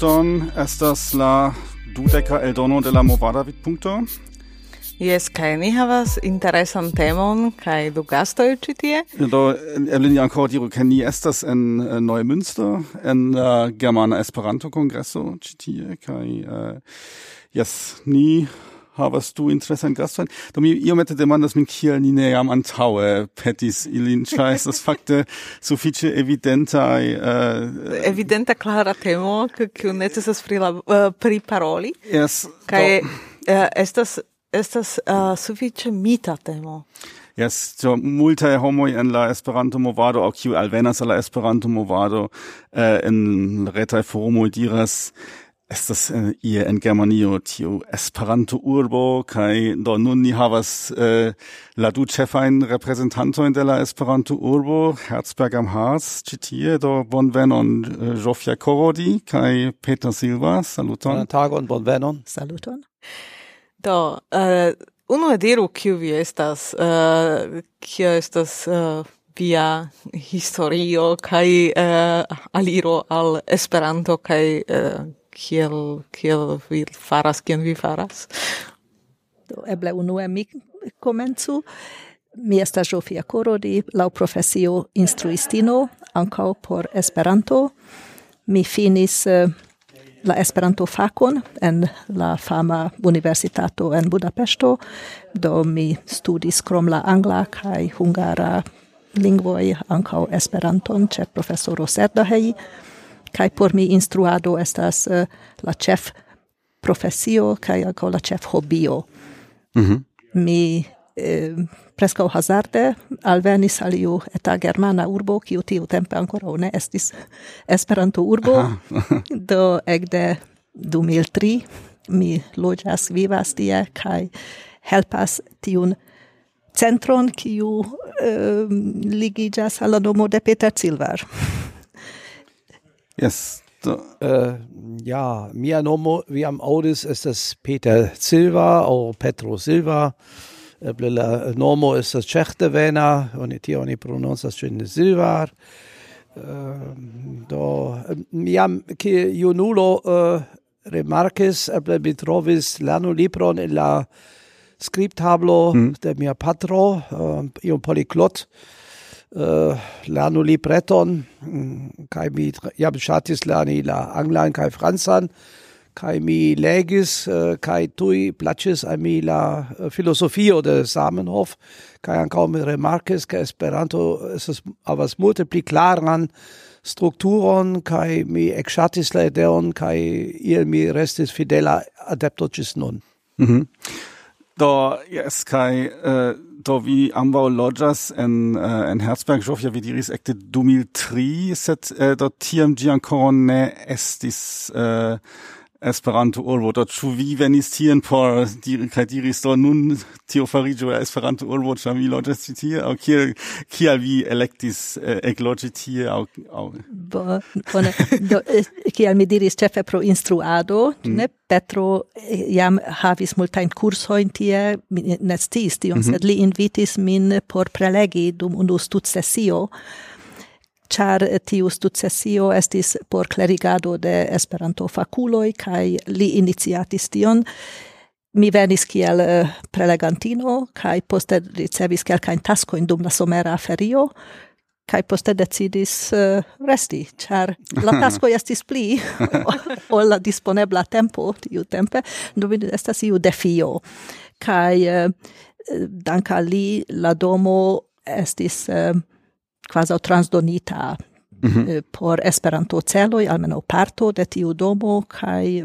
saluton. Estas la dudeca eldono de la Movada Vidpunkto. Yes, kai ni havas interesan temon kai du gasto ĉi tie. Do eble ja ankoraŭ diru ke ni estas en uh, Neumünster en la uh, Germana Esperanto Kongreso ĉi tie kai uh, eh, yes, ni havas du interesan gastojn do mi iomete demandas min kiel ni ne jam antaŭe petis ilin. Ĉar estas fakte sufiĉe evidentaj uh, evidenta klara temo kiu necesas prilab, uh, priparoli. Yes, kaj uh, estas estas uh, sufiĉe mita temo. Yes, so multae homoi en la Esperanto movado, au kiu alvenas a la Esperanto movado, uh, en retai forumoj diras, estas uh, äh, ie en Germanio tiu Esperanto urbo kaj do nun ni havas uh, la du ĉefajn reprezentantojn de la Esperanto urbo Herzberg am Harz ĉi tie do bonvenon äh, uh, Jofia Korodi kaj Peter Silva saluton. Tagon bonvenon. Saluton. Do uh, unu diru kiu vi estas uh, estas uh, via historio kaj uh, aliro al Esperanto kaj uh, kiel kiel vi faras kion vi faras do eble unue mi komencu mi estas Zsófia Korodi, laŭ profesio instruistino, ankaŭ por Esperanto. Mi finis uh, la Esperanto fakon en la fama universitato en Budapeŝto, do mi studis krom la angla kaj hungara lingvoj ankaŭ Esperanton ĉe profesoro Serdahei kai por mi instruado estas uh, la chef profesio kai ankaŭ la chef hobio. Mm -hmm. Mi eh, prescau hazarde alvenis al iu eta germana urbo, kiu tiu tempe ancora ne estis Esperanto urbo, do ekde 2003 mi loĝas vivas tie kaj helpas tiun centron kiu eh, ligiĝas al la nomo de Peter Silvar. Yes. Äh, ja, mia nomo viam audis estas Peter Silva o Petro Silva. Eble la nomo estas Vena, oni tie oni pronuncias ĝin Silva. Uh, eh, do miam, ki junulo uh, remarkis eble mi trovis lanu libron in la scriptablo mm. de mia patro uh, iom poliglot Eh, lernu libreton mm, kai mi ja beschatis lerni la anglan kai franzan kai mi legis eh, kai tui plaĉis a mi la eh, filosofio de samenhof kai ankaŭ mi rimarkis ke Esperanto es es multe pli klaran strukturon kai mi ekŝatis la ideon kai il mi restis fidela adepto ĝis nun. Mm. Do, yes kai uh, do vi ambau loĝas en uh, en Herzberg Jofia vi diris ekte 2003 set uh, do tiam gi ancora ne estis uh, Esperanto-Urvoto. Ĉu vi venis tien por diri kaj diris do nun tio fariĝu Esperanto-urbo, ĉar mi loĝas ĉi tie? Aŭ kiel, kial vi elektis eh, ekloĝi tie? Aŭ, aŭ... Bo, bone. Do, eh, kial mi diris ĉefe pro instruado, mm. ne? Petro eh, jam havis multajn kursojn tie, mi ne sciis tion, mm -hmm. sed li invitis min por prelegi dum unu studsesio. sesio char tiu stucesio estis por clerigado de Esperanto faculoi, kai li iniciatis tion. Mi venis kiel eh, prelegantino, kai poste ricevis kelkajn taskojn dum la somera ferio, kai poste decidis uh, resti, char la tasko estis pli ol la disponebla tempo tiu tempe, do estas iu defio. Kai uh, danka li la domo estis uh, quasi transdonita Mm -hmm. por Esperanto celoj almeno parto de tiu domo kaj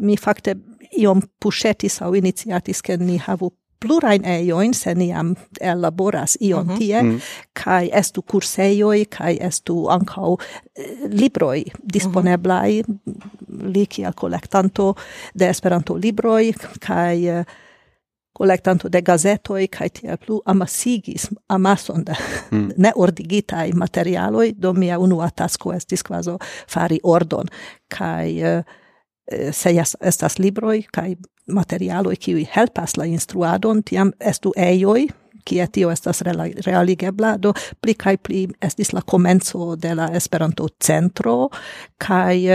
mi fakte iom pushetis au iniciatis ke ni havu plurain eioin, se niam elaboras ion mm -hmm. tie mm -hmm. kaj estu kursejoj kaj estu ankaŭ eh, libroj disponeblai, mm -hmm. li kiel kolektanto de Esperanto libroj kaj collectanto de gazetoi kai tiel plu amasigis amason da mm. neordigitaj materialoi do mia unua tasko estis kvazo fari ordon kaj eh, eh, se jas, estas libroi kai materialoi qui helpas la instruadon, tiam estu eioi kie tio estas realigebla, do pli kai pli estis la komenco de la Esperanto-centro, kai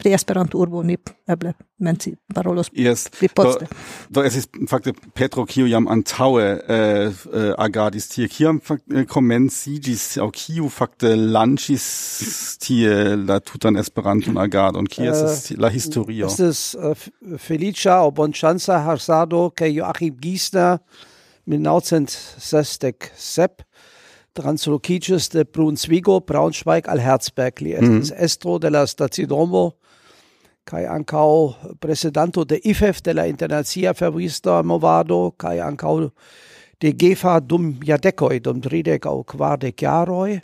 pri Esperanto-urbo ni eble menci parolos yes. pli poste. Do, do estis fakte Petro, kiu jam antaue äh, eh, äh, eh, agadis tie, kiam fakte eh, komenciĝis au kiu fakte lanchis tie la tutan Esperanton-agadon, und estas uh, la historio? Estis uh, Felicia o Bonchanza Harsado ke Joachim Giesner 1967 translokiĝis de Brunsvigo, Braunschweig al Herzberg. Li mm -hmm. estro de la Stazidomo kai ancau presidanto de IFEF de la Internacia Fabrista Movado, kai ancau de GEFA dum jardecoi, dum tridec au quardec jaroi,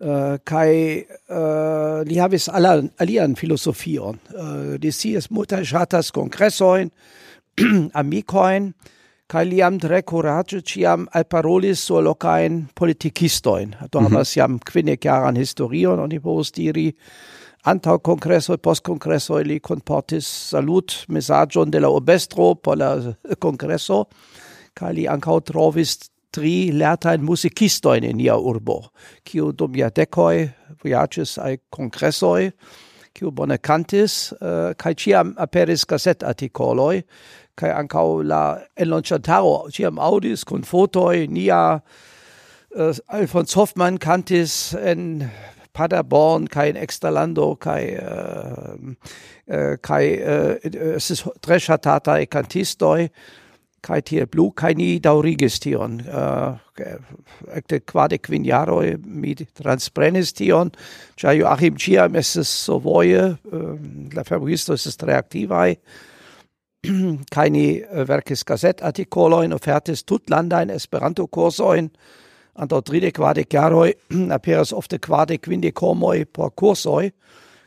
Uh, kai uh, li havis alla, alian filosofion. Eh, uh, si es multa shatas congressoin, amicoin, kai li am tre courage ciam alparolis so locain politicistoin. Do mm -hmm. havas jam quinne jaran historion, oni povus diri, antau congresso post congresso li comportis salut messagion de la obestro por la congresso kaj li ankaŭ trovis tri lertain musicistoin in ia urbo, kiu dum ia decoi viages ai congressoi, kiu bone cantis, uh, eh, kai ciam aperis gasset articoloi, kai ancau la enlonciantaro ciam audis con fotoi nia uh, Alfons Hoffmann cantis en Paderborn, kein Extralando, kein, äh, äh kein äh, es ist Treschatatei Kantistoi, kein Tier Blue, kein Daurigestion, äh, quade quiniaroi mit transprenestion, ja Joachim Ciam es ist sovoje, äh, la fabristo es ist reaktivai, keine äh, verkis Gazette artikoloin, offertis tutlandein, Esperanto kursoin, anto tride quade chiaroi aperas ofte quade quinde comoi por cursoi,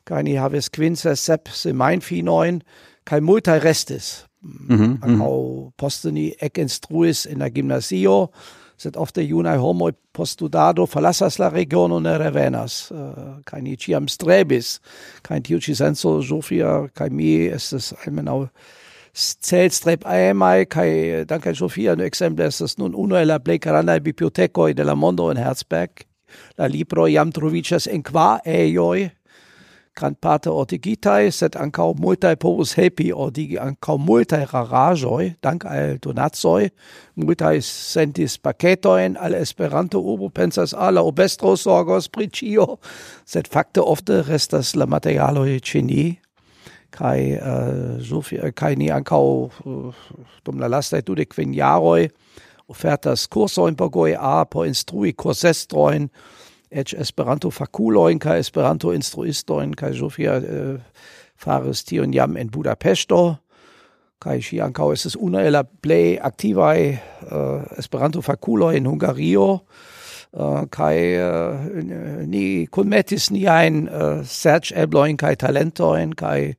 kai ni havis quince sep se mein finoin, kai multae restis. Mm -hmm, Ancau posteni ec instruis in la gymnasio, sed ofte junae homoi postudado fallassas la regiono ne revenas, uh, kai ni ciam strebis, kai in tiu ci senso, Sofia, kai mi, estes almenau celstrep einmal kai danke Sofia no ist das nun uno la plej grandaj bibliotekoj de la mondo in Herzberg. La libro jam troviĝas en kvar ejoj grandparte ortigitai set ancau multae povus helpi ordigi ancau multae rarajoi, dank al donatsoi multae sentis pacetoin al Esperanto ubo pensas ah, ala obestro sorgos pricio set fakte ofte restas la materialoi ceni, Kai, äh, kaj, zofi, äh, kai ni ankau, dom la lastaj tudi kvin jaroj ofertas kursojn pagoj a po instrui kursestroin, etch Esperanto-fakulojn kai Esperanto-instruistojn kaj Sofia äh, fares tion jam en Budapeŝto kaj ŝi ankaŭ es unu el la plej äh, Esperanto-fakuloj in Hungario. Uh, kai uh, ni kunmetis ni ein uh, äh, search ebloin kai talentoin kai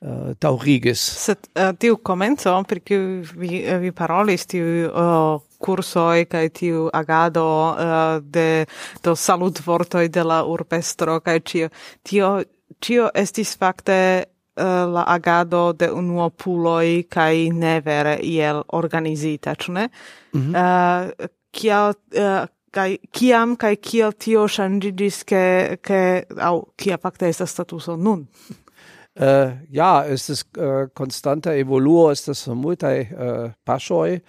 uh, taurigis. Sed uh, tiu comenzo, per cui vi, vi parolis tiu uh, cursoi kai tiu agado uh, de do salut vortoi de la urpestro kai tio tio, tio estis fakte la agado de unuopuloi kai nevere iel organizita, ĉu ne? Mm -hmm. uh, kia, uh, kai kiam kai kiel tio shangigis ke ke au kia fakte estas statuso nun? Äh, ja eh, estas äh, konstanter evoluo ist multaj äh, paŝoj.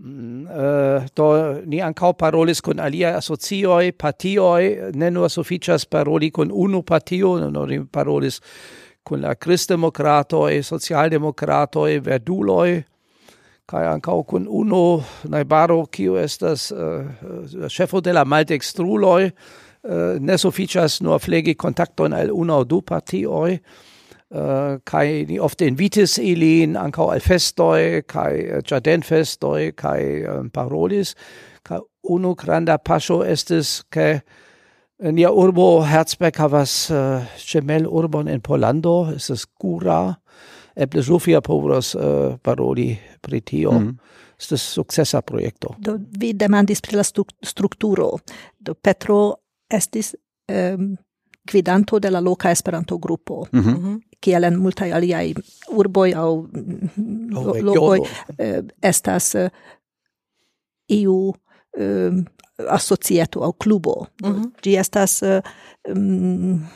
Äh, do ni ankaŭ parolis kun alia asocioj, partioj, ne nur sufiĉas paroli kun unu partio, no, ni parolis kun la kristdemokratoj, e verduloi kai ancau con uno naibaro, kiu estas uh, chefo de la Maltextruloi, uh, ne sufficias nur flegi kontakton al una o du partioi, uh, kai ni ofte invitis ilin ankaŭ al festoj kaj ĝardenfestoj kaj um, parolis. Kaj unu granda paŝo estis ke Nia urbo Herzberg havas uh, gemel urbon Polando, es Gura, eble Sofia povras uh, paroli pri tio. Mm. Estas sukcesa projekto. Do vi demandis pri la strukturo. Do Petro estis um, gvidanto de la loka Esperanto-grupo. Mm -hmm. Kiel en multaj aliaj urboj aŭ mm, lo, lokoj uh, estas uh, iu um, asocieto aŭ klubo. Mm -hmm. Ĝi estas um,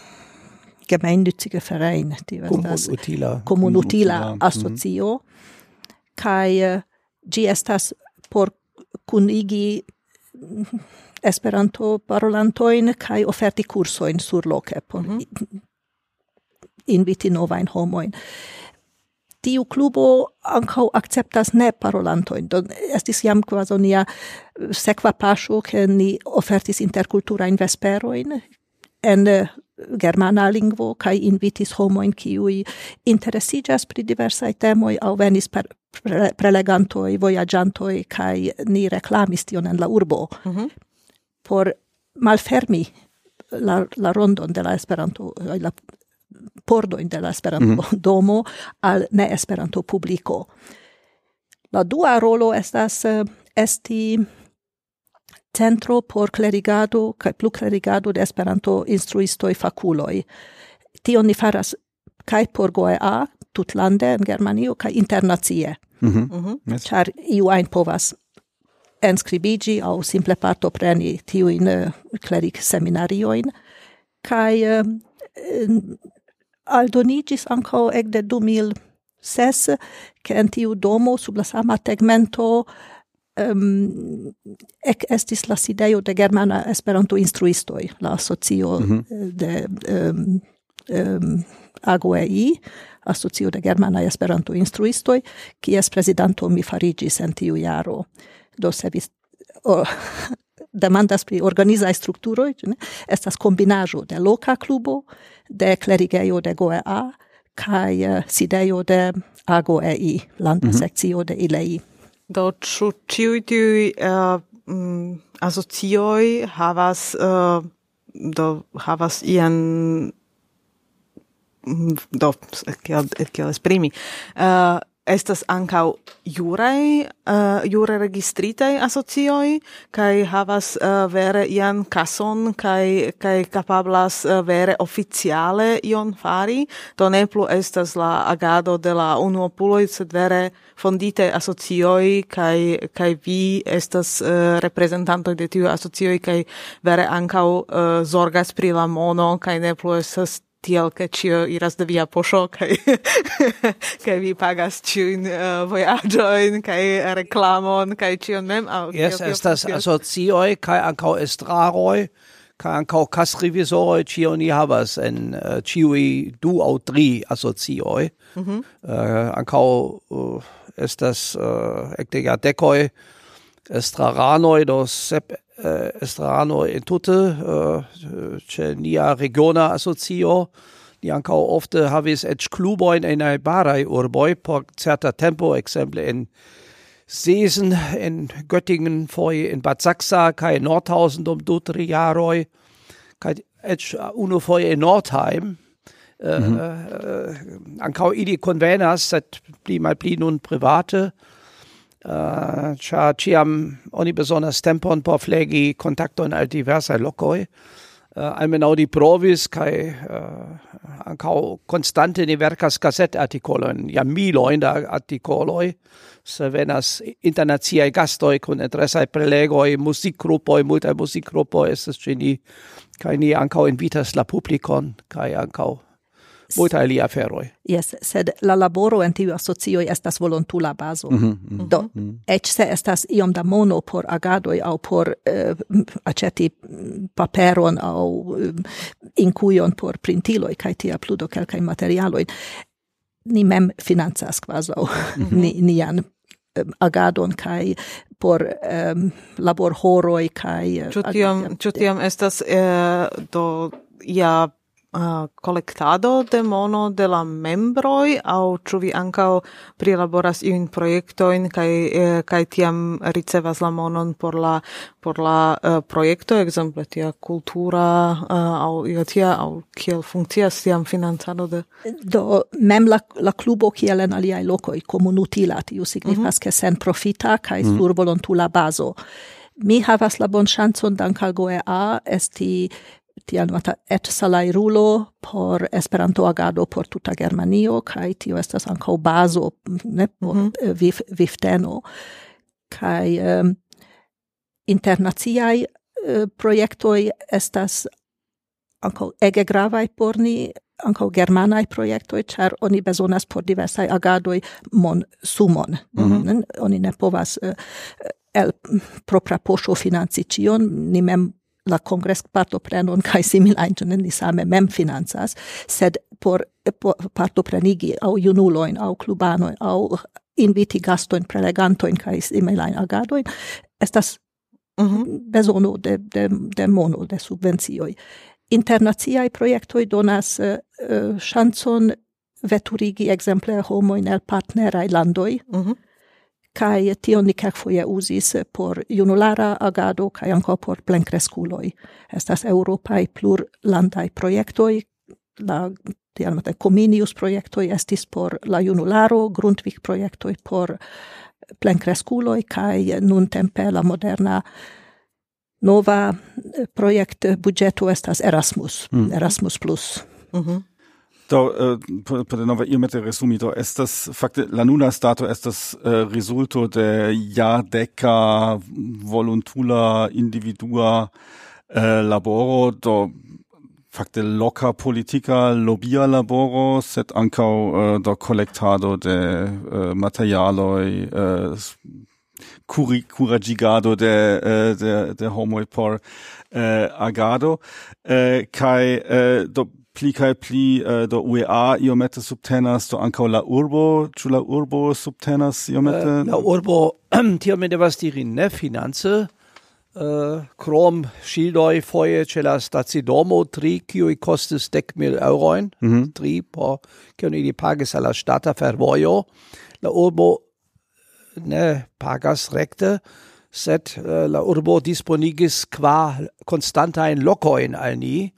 gemeinnütziger Verein, die was das utila. Comun utila asocio kaj eh, ĝi estas por kunigi mm, Esperanto parolantojn kai oferti kursojn surloke por mm -hmm. inviti novajn homoin. Tiu klubo ankaŭ akceptas ne parolantojn. Do estis jam kvazaŭ nia eh, sekva paŝo, ke ni ofertis interkulturajn vesperojn en eh, germana lingvo kai invitis homojn kiui interesiĝas pri diversaj temoj au venis per pre, prelegantoj, vojaĝantoj kaj ni reklamis tion en la urbo mm -hmm. por malfermi la, la rondon de la Esperanto eh, la pordojn de la Esperanto mm -hmm. domo al ne Esperanto publiko. La dua rolo estas eh, esti centro por clerigado kaj pluclerigado de Esperanto instruistoj fakuloj. Tio ni faras kaj por GOEA tutlande en Germanio kaj internacie. Mm -hmm. Mm -hmm. Iu ajn povas enskribigi au simple partopreni tiujn eh, uh, cleric seminarioin, kai uh, eh, aldonigis anco ec de 2006, che en tiu domo sub la sama tegmento um, ec estis la sideio de germana Esperanto instruistoj, la asocio mm -hmm. de um, um, AGOEI, asocio de germana Esperanto instruistoj, es presidanto mi farigis en tiu jaro. Do se vi oh, demandas pri organizae strukturoj, ne? estas combinajo de loka klubo, de klerigejo de GOEA kaj eh, uh, sideio de AGOEI, landa mm -hmm. de ILEI. Do ĉu ĉiuj tiuj uh, mm, asocioj havas uh, do havas ian mm, do kiel kiel esprimi uh, estas ancau jurae, uh, jure registritai asocioi, kai havas uh, vere ian cason, kai, kai capablas uh, vere oficiale ion fari, to ne plu estas la agado de la unuopuloi, sed vere fondite asocioi, kai, kai vi estas eh, uh, representantoi de tiu asocioi, kai vere ancau uh, zorgas pri la mono, kai ne plu estas tiel che cio iras de via poŝo kaj kaj vi pagas ĉiujn uh, vojaĝojn kaj reklamon kaj ĉion mem. Aŭ Jes estas asocioj kaj ankaŭ estraroj kaj ankaŭ kasrevizoroj ĉio ni havas en uh, ĉiuj du aŭ tri asocioj. Mm -hmm. uh, ankaŭ uh, estas uh, ekde jardekoj estraranoj do sep uh, estrano in tutte uh, ce nia regiona asocio ni ankaŭ ofte havis eĉ klubojn en najbaraj urboj por certa tempo ekzemple en Sesen in Göttingen foje in Bad Sachsa kai Nordhausen dum du tri jaroj kai ech uno foje in Nordheim äh, mhm. äh, ankaŭ ili konvenas sed pli malpli nun private uh, cia ciam oni besonas tempon por flegi contacton al diversae locoi, uh, ah, almenau di provis, cae uh, ah, ancau constante ni vercas cassette articoloin, ja miloin da articoloi, se venas internaziai gastoi con interessae prelegoi, musicgrupoi, multae musicgrupoi, estes cini, cae ni ancau invitas la publicon, cae ancau multa alia aferoi. Yes, sed la laboro en tiu asocio estas volontula bazo. Mm -hmm, mm -hmm. Do, mhm. eĉ se estas iom da mono por agadoj au por eh, uh, aceti paperon au uh, eh, incuion por printiloi, kaj tia pludo kelkaj materialoj. Ni mem financas kvazaŭ mm -hmm. ni, nian eh, agadon kai por um, labor horoi kai uh, tiam, estas eh, do ja uh, collectado de mono de la membroi au ĉu vi ankaŭ prilaboras iujn projektojn kaj eh, kaj tiam ricevas la monon por la por la uh, projekto ekzemple tia kultura uh, au io tia au kiel funkcias tiam financado de do mem la la klubo kiel en aliaj lokoj komunutila tiu signifas mhm. ke mm -hmm. sen profita kaj mm -hmm. sur volontula bazo mi havas la bonchanson dank al GOEA esti tiel mata et salairulo por Esperanto agado por tuta Germanio kai tio estas ankaŭ bazo ne por mm -hmm. vif, vifteno kai um, internaciaj uh, projektoj estas ankaŭ ege gravaj por ni ankaŭ germanaj projektoj, ĉar oni bezonas por diversaj agadoj mon sumon. Mm -hmm. Oni ne povas uh, el propra poŝo financi ĉion, ni mem la kongres partoprenon kaj similajn ni same mem finanzas sed por, por partoprenigi au junuloin au klubanojn au inviti gastojn, kai simil ein agadojn estas mm -hmm. bezono de, de, de mono, de subvencioj. Internaciaj projektoj donas uh, uh, veturigi exemple homo in el partneraj landoi mm -hmm kai tion ni kelkfoje uzis por junulara agado kai anko por plenkreskuloj. Estas eŭropaj plurlandaj projektoj la ti mate cominius projektoi estis por la junularo, grundvik projektoi por plenkreskuloj kai nun tempe la moderna nova eh, projekt budgeto estas Erasmus, mm. Erasmus plus. Mm -hmm. Do, eh, per nova iomete resumi, do estas, fakte, la nuna stato estas eh, resulto de jadeca voluntula individua eh, laboro, do fakte loca politica lobia laboro, set ancau eh, do collectado de eh, materialoi, eh, curi, curagigado de, eh, de, de homoi por eh, agado, eh, kai eh, do pli kai pli uh, do UEA iomete subtenas, do ankaŭ la urbo, ĉu la urbo subtenas iomete? Uh, la urbo tiom mi devas diri ne finance, uh, krom ŝildoj foje ĉe la stacidomo tri kiuj kostis dek mil eŭrojn, mm -hmm. tri por kion ili pagis al la ŝtata fervojo. La urbo ne pagas rekte, sed uh, la urbo disponigis qua constantain locoin al ni,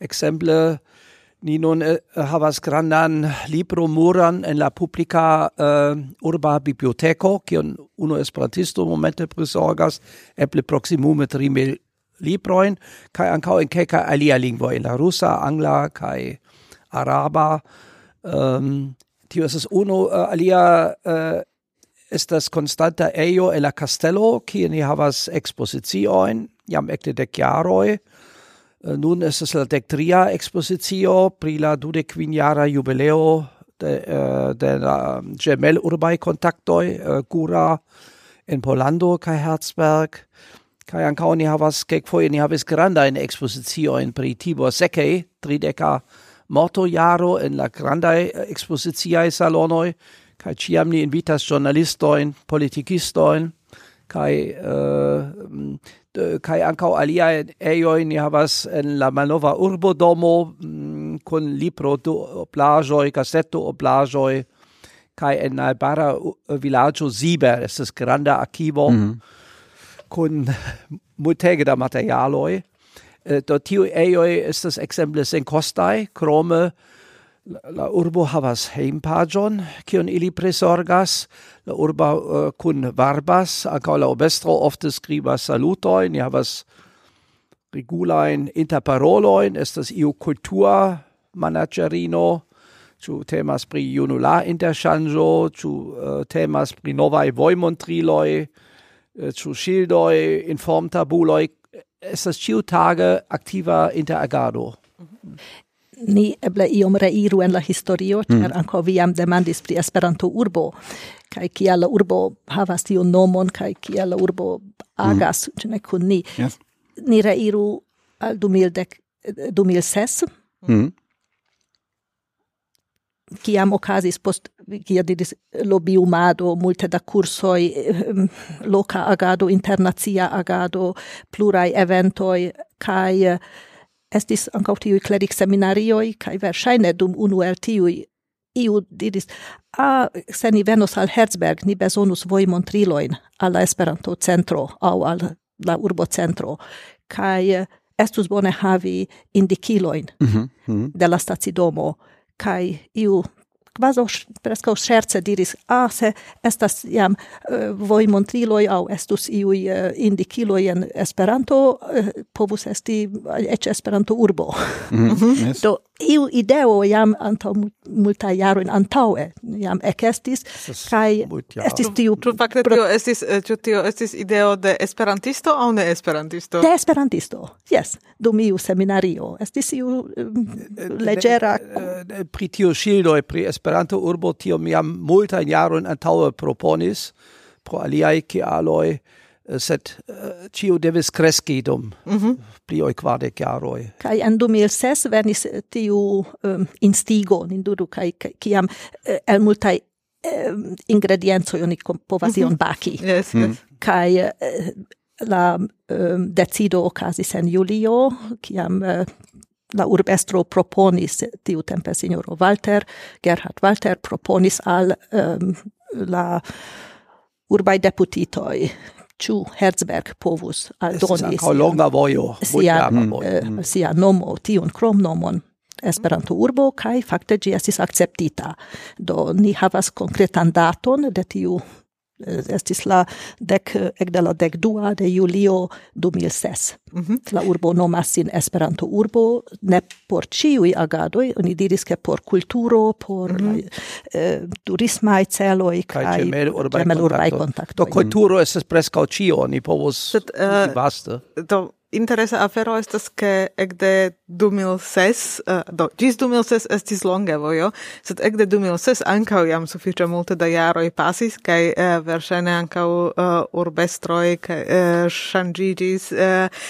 exemple Ni nun eh, havas grandan libro muran en la publica uh, eh, urba biblioteco, kion uno esperantisto momente prisorgas, eble proximume tri mil libroin, kai ancau en keka alia lingvo, en la rusa, angla, kai araba. Um, tio esas uno uh, eh, alia uh, estas constanta eio en la castello, kie ni havas expositioin, jam ecte dec jaroi, Eh, nun estas la dectria expositio pri la dudekvinjara jubileo de, uh, de la gemel urbai contactoi uh, eh, gura in Polando kai Herzberg. Kai ankaŭ ni havas kelkfoje ni havis expositio in pri Tibor seke trideka morto jaro in la granda ekspoziciaj salonoi kai ĉiam ni invitas in politikisto kai uh, kai ankaŭ aliaj ejoj ni havas en la malnova urbodomo mm, kun libro do plaĝoj kaseto plaĝoj kai en najbara vilaĝo Siber estas granda arkivo mm -hmm. kun multege da materialoj eh, do tiu ejoj estas ekzemple senkostaj krome la urbo havas heimpagion kion ili presorgas La urbo uh, eh, kun varbas, ankaŭ la obestro ofte skribas salutojn, ni havas regulajn interparolojn, estas iu kultura managerino, ĉu temas pri junula interŝanĝo, ĉu uh, temas pri novaj vojmontriloj, eh, ĉu uh, ŝildoj, informtabuloj, estas ĉiutage aktiva interagado. Mm -hmm ni eble iom reiru en la historio, mm. ĉar mm. ankaŭ vi jam demandis pri Esperanto urbo kaj kiel la urbo havas tiun nomon kaj kiel la urbo agas mm. ne kun ni. Yes. Ni reiru al 2006. Mm. Kiam okazis post kia diris lobiumado, multe da kursoj, ehm, loka agado, internacia agado, pluraj eventoj kaj estis ancau tiui cleric seminarioi, cae versaine dum unu el tiui iu diris, a, se ni venos al Herzberg, ni besonus voi montriloin alla Esperanto-centro au al la urbocentro, cae eh, estus bone havi indiciloin mm -hmm. de la stacidomo, cae iu quasi prescau scherze diris, ah, se estas jam uh, voi montriloi au estus iui uh, indiciloi en Esperanto, uh, povus esti ec Esperanto urbo. Mm -hmm. yes. Do iu ideo jam antaŭ multaj in antaue jam ekestis kai estis tiu pro fakte tio estis eh, ĉu tio estis ideo de esperantisto aŭ ne esperantisto? De esperantisto yes dum iu seminario. Estis iu eh, eh, legera pri tiu e pri Esperanto urbo tio jam multajn in antaue proponis pro aliaj aloi Eh, sed eh, ciu devis kreski dum mm -hmm. pli oi kvardek jaroj. kai en 2006 venis eh, tiu um, instigo ninduru kai kiam el multai um, ingrediencoj oni povas ion mm -hmm. baki. Yes, yes. Mhm. Kaj la um, decido okazis en julio, kiam uh, la urbestro proponis tiutempe signoro Walter, Gerhard Walter proponis al um, la urbai deputitoi ciu Herzberg povus aldoni sian, longa vojo, sian, eh, eh, mm, mm. sia nomo, tiun kromnomon Esperanto urbo kai fakte ĝi estis akceptita. Do ni havas konkretan daton de tiu estis la dec, ekde la dec dua de julio 2006. Mm -hmm. La urbo nomas sin Esperanto urbo, ne por ciui agadoi, oni diris che por culturo, por mm -hmm. eh, turismai celoi, cae gemel urbai, urbai kontakto. Do culturo mm. estes prescau cio, ni povos Sed, uh, vaste. Do, interesa afero estas ke ekde 2006 uh, eh, do ĝis 2006 estis longe vojo sed ekde 2006 ankaŭ jam sufiĉe multe da jaroj pasis kaj uh, verŝajne ankaŭ uh, urbestroj kaj uh, ŝanĝiĝis uh,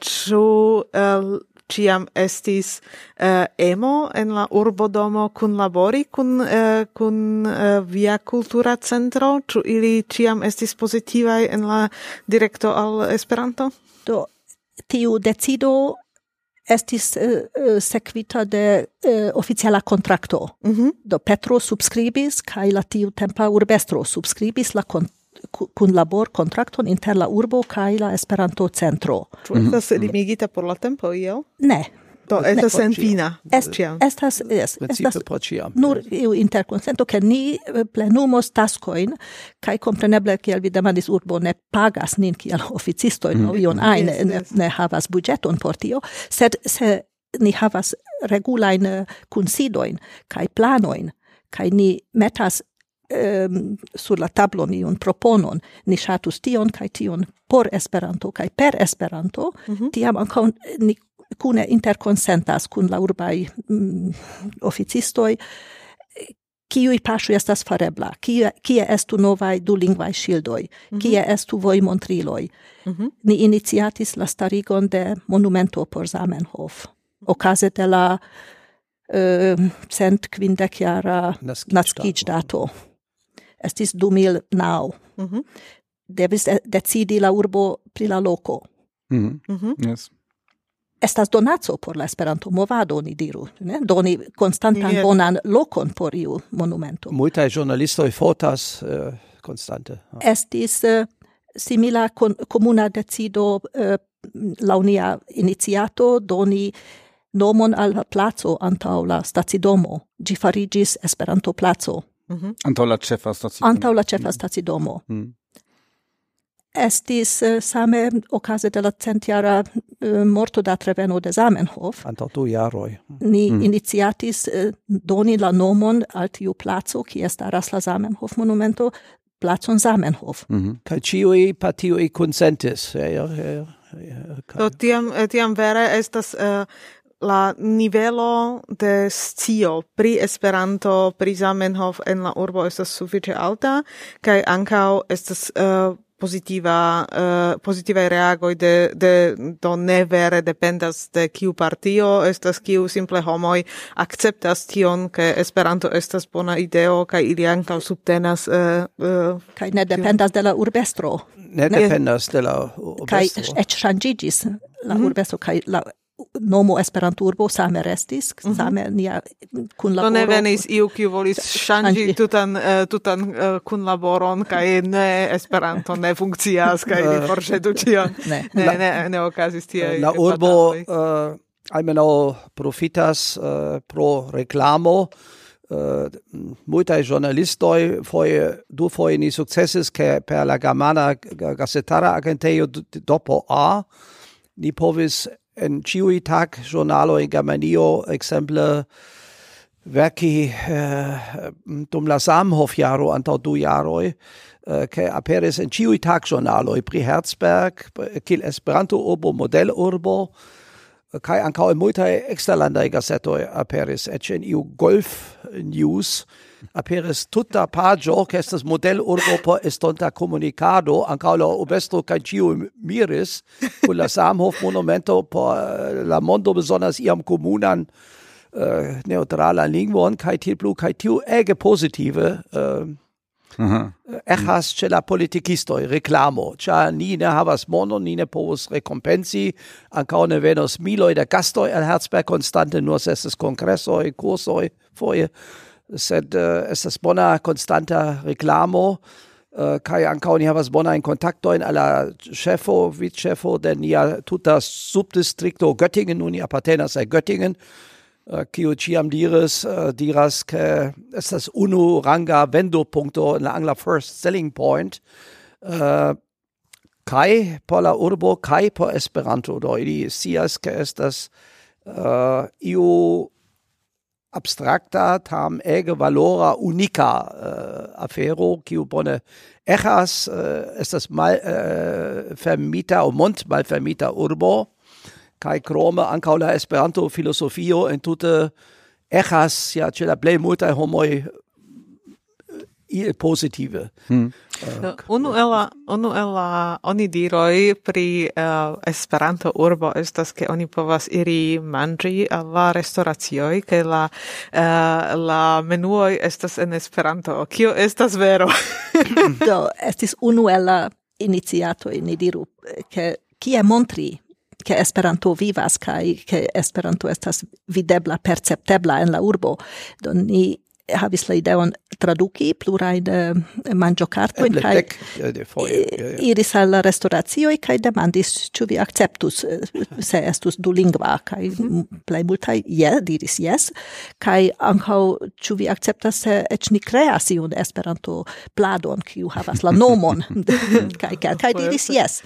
ĉu uh, ciam estis uh, emo en la urbodomo kun labori kun uh, kun uh, via kultura centro? Ĉu ili ciam estis pozitivaj en la direkto al Esperanto? Do tiu decido estis eh, eh, uh, sekvita de uh, oficiala kontrakto. Mm -hmm. Do Petro subscribis, kaj la tiu tempa urbestro subscribis la kon kun labor kontrakton inter la urbo kaj la Esperanto centro. Ĉu mm -hmm. estas mhm. limigita por la tempo iel? Ne, Do estas en fina. Estas yes, estas nur iu interkonsento ke ni eh, plenumos taskoin, kaj kompreneble kiel vi demandis urbo ne pagas nin kiel oficistoin, mm. no ion mm. ajn yes, ne, ne havas budgeton por tio sed se ni havas regulajn eh, kunsidoin, kaj planoin, kaj ni metas um, sur la tablon iun proponon, ni ŝatus tion kaj tion por Esperanto kaj per Esperanto, mm -hmm. tiam ankaŭ ni cune interconsentas cun la urbai mm, oficistoi, kiui paŝoj estas farebla, kie, kie estu novaj dulingvaj ŝildoj, mm -hmm. kie estu vojmontriloj. Mm -hmm. Ni iniciatis la starigon de monumento por Zamenhof, okaze de la ehm, uh, cent quindeciara naskiĝdato. Estis du mil naŭ. Mm -hmm. Devis decidi la urbo pri la loko. Mm -hmm. Mm -hmm. Yes estas donaco por la Esperanto movado ni diru, ne? Doni konstantan yeah. bonan lokon por iu monumento. Multaj ĵurnalistoj fotas uh, eh, konstante. Oh. Estis uh, simila con, comuna decido eh, uh, launia iniciato doni nomon al placo antau la stacidomo. Gi farigis Esperanto placo. Mm -hmm. Antau la ĉefa stacidomo. Antau la mm. ĉefa stacidomo. Mm estis eh, same okaze de la centjara eh, morto da Treveno de Zamenhof. Antaŭ du jaroi. Ni mm. iniciatis eh, doni la nomon al tiu placo, kie staras la Zamenhof monumento, placon Zamenhof. Mm -hmm. Kaj ĉiuj partioj. Ja, ja, ja, ja. Do tiam, eh, tiam vere estas... Uh, la nivelo de scio pri Esperanto, pri Zamenhof en la urbo estas sufiĉe alta kaj ankaŭ estas uh, positiva eh, uh, positiva reago de de do ne vere dependas de kiu partio estas kiu simple homoj akceptas tion ke Esperanto estas bona ideo kaj ili ankaŭ subtenas uh, uh, kaj ne dependas de la urbestro ne, ne dependas de la urbestro kaj eĉ ŝanĝiĝis la mm -hmm. urbestro kaj la nomo Esperanturbo same restis, mm -hmm. same nia kunlaboro. Ne venis iu, kiu volis ŝanĝi tutan, uh, tutan uh, kunlaboron kaj ne Esperanto ne funkcias kaj li eh. forŝetu ĉion. Ne, ne, la, ne, ne okazis tie La urbo uh, almenaŭ profitas uh, pro reklamo, Uh, multae giornalistoi foie du foie ni successis che per la Germana gazetara Agenteio dopo A ni povis en ciui tag giornalo in Germanio exemple verki eh, dum la Samhof jaro antau du jaroi eh, che aperis en ciui tag giornalo pri Herzberg kiel Esperanto urbo model urbo kai ancau in multae exterlandai gazetoi aperis et in iu Golf News aperis tutta pagio che estas model Europa estonta comunicado ancao la obestro kaj ĉiu miris con la Samhof monumento por eh, la mondo besonders iam comunan Uh, eh, neutrala lingvon kaj til blu, kaj tiu ege positive, uh, eh, Aha. Mhm. Echas la politikistoj reklamo, ĉar ni ne havas monon, ni ne povos rekompensi, ankaŭ ne venos miloj da gastoj al Herzberg konstante, nur estas kongresoj, kursoj, foje sed uh, estas bona konstanta reklamo uh, kaj ankaŭ ni havas bonajn kontaktojn al la ĉefo vicĉefo de nia tuta subdistrikto Göttingen. Nun apartenas al Göttingen eh, kiu ĉiam diris diras ke estas unu ranga vendopunkto en la angla first selling point kai por la urbo kai por Esperanto. Do ili sias ke estas uh, iu abstracta tam ege valora unica uh, afero kiu bone echas uh, estas mal uh, fermita o mont mal fermita urbo kai krome ankaŭ la Esperanto filozofio entute echas ja ĉe la plej multaj homoj ie positive. Hmm. Uh, unu el la unu el la oni diroi pri uh, Esperanto urbo estas ke oni povas iri manĝi al la restoracioj ke la uh, la menuoj estas en Esperanto. Kio estas vero? Do estis unu el la iniciatoj ni diru ke kie montri che Esperanto vivas kai che Esperanto estas videbla perceptebla en la urbo do ni havis la ideon traduki plurai de manĝokartojn kaj iris al la kai kaj demandis ĉu vi akceptus eh, se estus dulingva? Kai plej multaj je diris yes kai ankaŭ ĉu vi akceptas se eĉ ni kreas iun Esperanto pladon kiu havas la nomon? Kai kai diris yes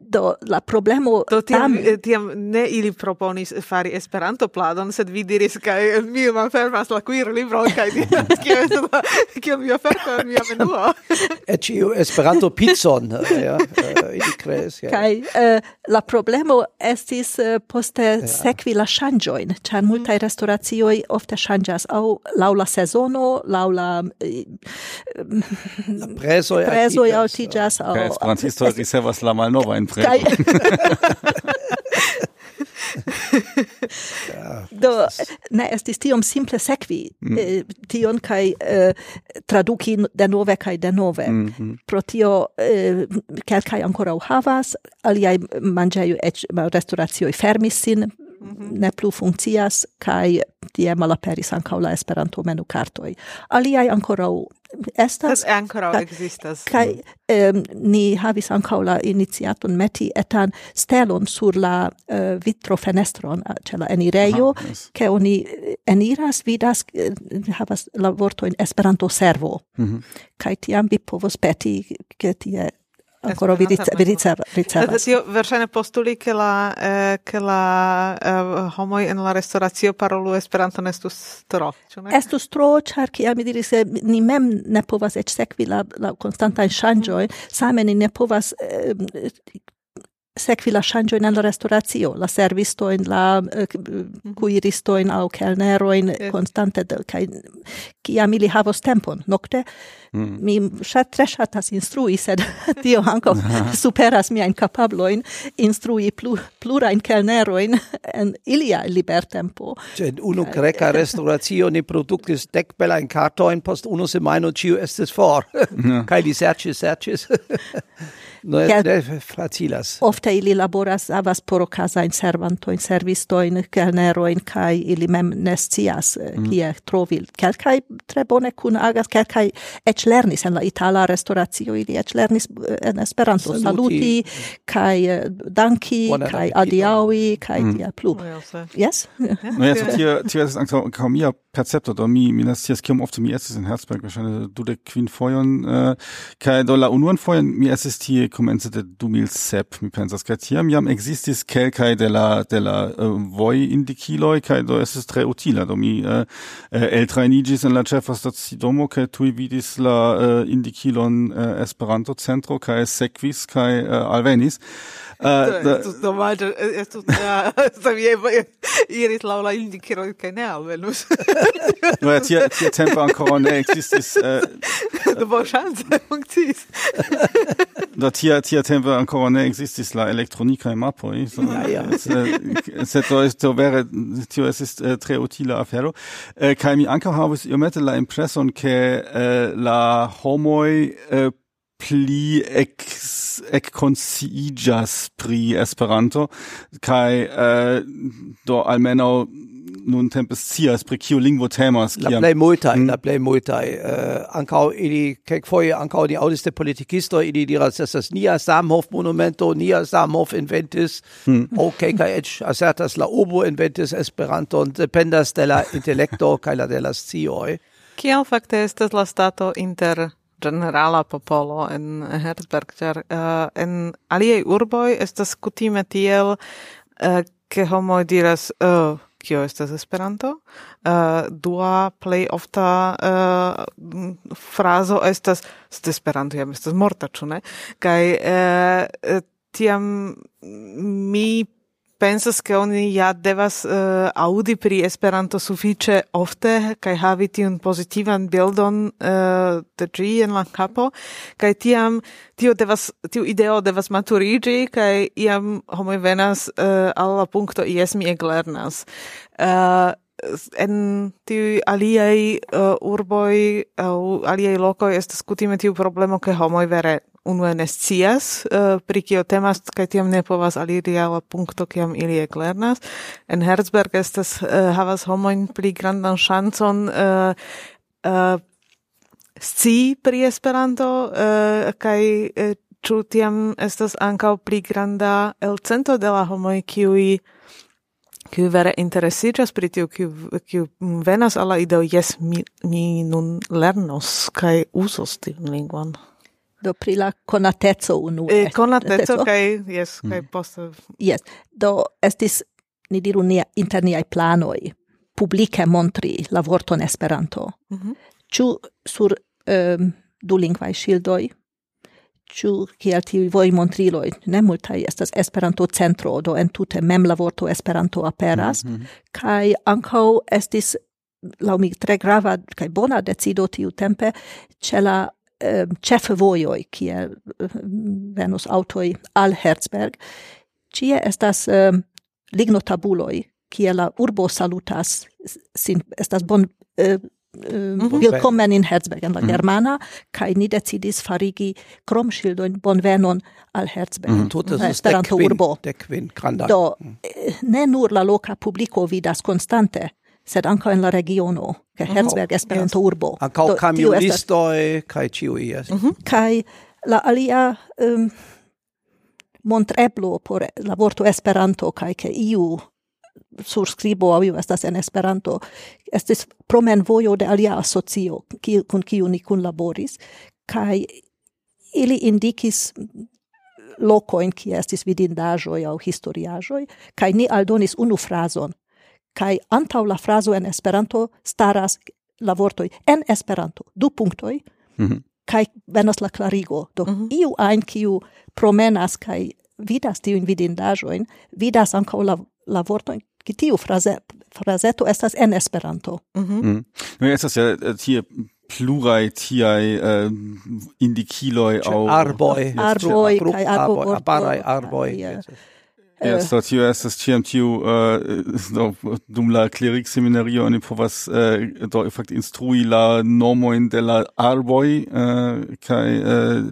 Do la problemo Do tiam, tam... Eh, tiam ne ili proponis fari Esperanto pladon, sed vi diris kaj eh, mi malfermas la queer libro kaj di kio ke kio mi oferto mi menuo. Et iu Esperanto pizzon eh, ja ili kreis ja. kai uh, la problemo estis uh, poste ja. sekvi la shanjoin ĉar mhm. multaj mm. restauracioi ofte shanjas au laula sezono, laula la preso ja prezoj ja altiĝas au esperantistoj ricevas la malnova fremdo. Kai. Do ne estis tiom simple sekvi mm. eh, tion kai eh, traduki de nove kai de nove. Mm -hmm. Pro tio eh, kelkaj ankoraŭ havas, aliai manĝejoj eĉ restoracioj fermis sin, mm -hmm. ne plu funkcias kaj tie malaperis ankaŭ la Esperanto menukartoj. Aliaj ankoraŭ estas ankoraŭ ekzistas kaj um, ni havis ankaŭ la iniciaton meti etan stelon sur la uh, vitrofenestron eh, ĉe la enirejo Aha, yes. ke oni eh, eniras vidas havas la vortojn Esperanto servo mm -hmm. kaj tiam vi povos peti ke tie ancora vi, rice vi riceva io verŝajne postuli che la eh, ke la eh, homoj la restaurazio parolu esperanto estus tro, cioè ne? Estus tro, ĉar kiel mi diris, ni mem ne povas et sekvi la la konstantajn ŝanĝojn, same ni ne povas eh, sekvi la ŝanĝo en la restoracio, la servisto en la eh, mhm. kuiristo en au kelnero en konstante kaj kiam ili havos tempon nokte mm. mi ŝat tre ŝatas instrui sed tio ankaŭ superas miajn kapablojn instrui plu, plurajn kelnerojn en ilia libertempo. Ĉe unu greka restoracio ni produktis dek belajn kartojn post unu semajno ĉiu estis for kaj li serĉis serĉis ne, ne facilas. Ofte ili laboras, avas por servisto in kelner roin kai ili mem nescias, eh, mm. kie trovi. Kelkai tre bone kun agas, kelkai ec lernis en la itala restauratio, ili ec lernis eh, en Esperanto. Saluti, saluti kai eh, danki, kai adiaui, kai mm. dia plu. Yes? no, ja, tio, tio estas ankaŭ ankaŭ mia percepto, do mi mi nas kiom ofte mi estis in Herzberg, verŝajne dudek kvin fojon, kai do la unuan fojon mi estis tie komence de 2007 mi pensas. Kaj tiam jam ekzistis kelkaj de la de la eh, uh, voj indikiloj kaj do estis tre utila. Do mi uh, eltrajniĝis en la ĉefa stacidomo kaj tuj vidis la uh, indikilon uh, Esperanto centro kaj sekvis kaj uh, alvenis. Estus domaggio, estus, iris lau la indicero che ne alvenus. No, tia, tia tempo ancora ne existis. Eh. Do bon chance, functis. Do tia, tia tempo ancora ne existis la elektronica mapoi. Eh, so, ja, ja. Eh, Sed do esto vere, tio estis uh, tre utila afero. Uh, kai mi ankaŭ havis iomete la impresson ke la homoj pli ex ekkonsciiĝas pri Esperanto kai eh, do almenaŭ nuntempe cias pri kiu lingvo temas kiam hmm? la plej multaj mm. la plej multaj uh, ankau ili kelkfoje ankaŭ ni di de politikistoj ili diras estas nia Samhof monumento nia Samhof inventis mm. okay, kaj eĉ asertas la obo inventis Esperanto, dependas de la intelekto kai la de las cioi. Kiel fakte estas la stato inter generala popolo en Herzberg, ĉar uh, eh, en aliaj urboj estas kutime tiel, eh, ke uh, homoj diras uh, kio estas Esperanto. Uh, dua plej ofta uh, frazo estas "st Esperanto jam estas morta, ĉu ne? Kaj uh, tiam mi pensas ke oni ja devas eh, uh, audi pri Esperanto sufiĉe ofte kaj havi tiun pozitivan bildon uh, de ĝi en la kapo kaj tiam tio devas tiu ideo devas maturiĝi kaj iam homoj venas uh, al la punkto jes mi eklernas. Uh, en tiu aliaj uh, urboj aŭ aliaj lokoj estas kutime tiu problemo ke homoj vere unue ne scias uh, pri kio temas kaj tiam ne povas aliri al la punkto kiam ili eklernas. En Herzberg estas uh, havas homojn pli grandan ŝancon uh, uh, sci pri Esperanto uh, kaj uh, ĉu tiam estas ankaŭ pli granda elcento de la homoj kiuj kiu vere interesiĝas pri tio, kiu, kiu venas al la ideo, jes, mi, mi nun lernos kaj uzos tiun lingvon do pri la conatezo unu. E, eh, conatezo, kai, yes, kai mm. poste... Yes, do estis, ni diru, nia, inter ai planoi, publike montri la vorton Esperanto. Mm -hmm. Sur um, du lingvai shieldoi, ĉu kiel tiuj vojmontriloj ne multaj estas Esperanto-centro, do en tute mem la vorto Esperanto aperas, mm -hmm. kaj ankaŭ estis laŭ mi tre grava kaj bona decido tiutempe ĉe la Ehm, ĉefe vojoj kie ehm, venus aŭtoj al Herzberg ĉie estas ehm, lignotabuloj kie la urbo salutas sin estas bon Mm -hmm. Willkommen in Herzberg in la mhm. germana mm -hmm. kai ni decidis farigi kromŝildojn bonvenon al Herzberg mm -hmm. Tute la Esperanto urbo. Dekvin granda. Do mhm. eh, ne nur la loca publico vidas constante sed ankaŭ in la regiono, ke mhm. Herzberg oh, Esperanto urbo. Ankaŭ kamionistoj kaj ĉiuj jes. Mhm. Kaj la alia um, montreblo por la vorto Esperanto kai ke iu surskribo aŭ estas en Esperanto estis promenvojo de alia asocio ki, kun kiu ni kunlaboris kaj ili indikis locoin qui estis vidindaĵoj aŭ historiaĵoj kai ni aldonis unu frazon kai antaŭ la frazo en Esperanto staras la vortoi en Esperanto du punktoj mm -hmm. kai venas la klarigo do mm -hmm. iu ein kiu promenas kai vidas tiujn vidindaĵojn vidas ankaŭ la la vortojn ki tiu fraze frazeto estas en Esperanto mm -hmm. mm. No, estas ja tie plurai tiai äh, eh, indikiloi au arboi arboi kai arboi arboi arboi Yes, äh. so tio estas ĉiam tiu äh, do dum la klerikseminario oni povas äh, do efekte instrui la nomojn de la arboj kaj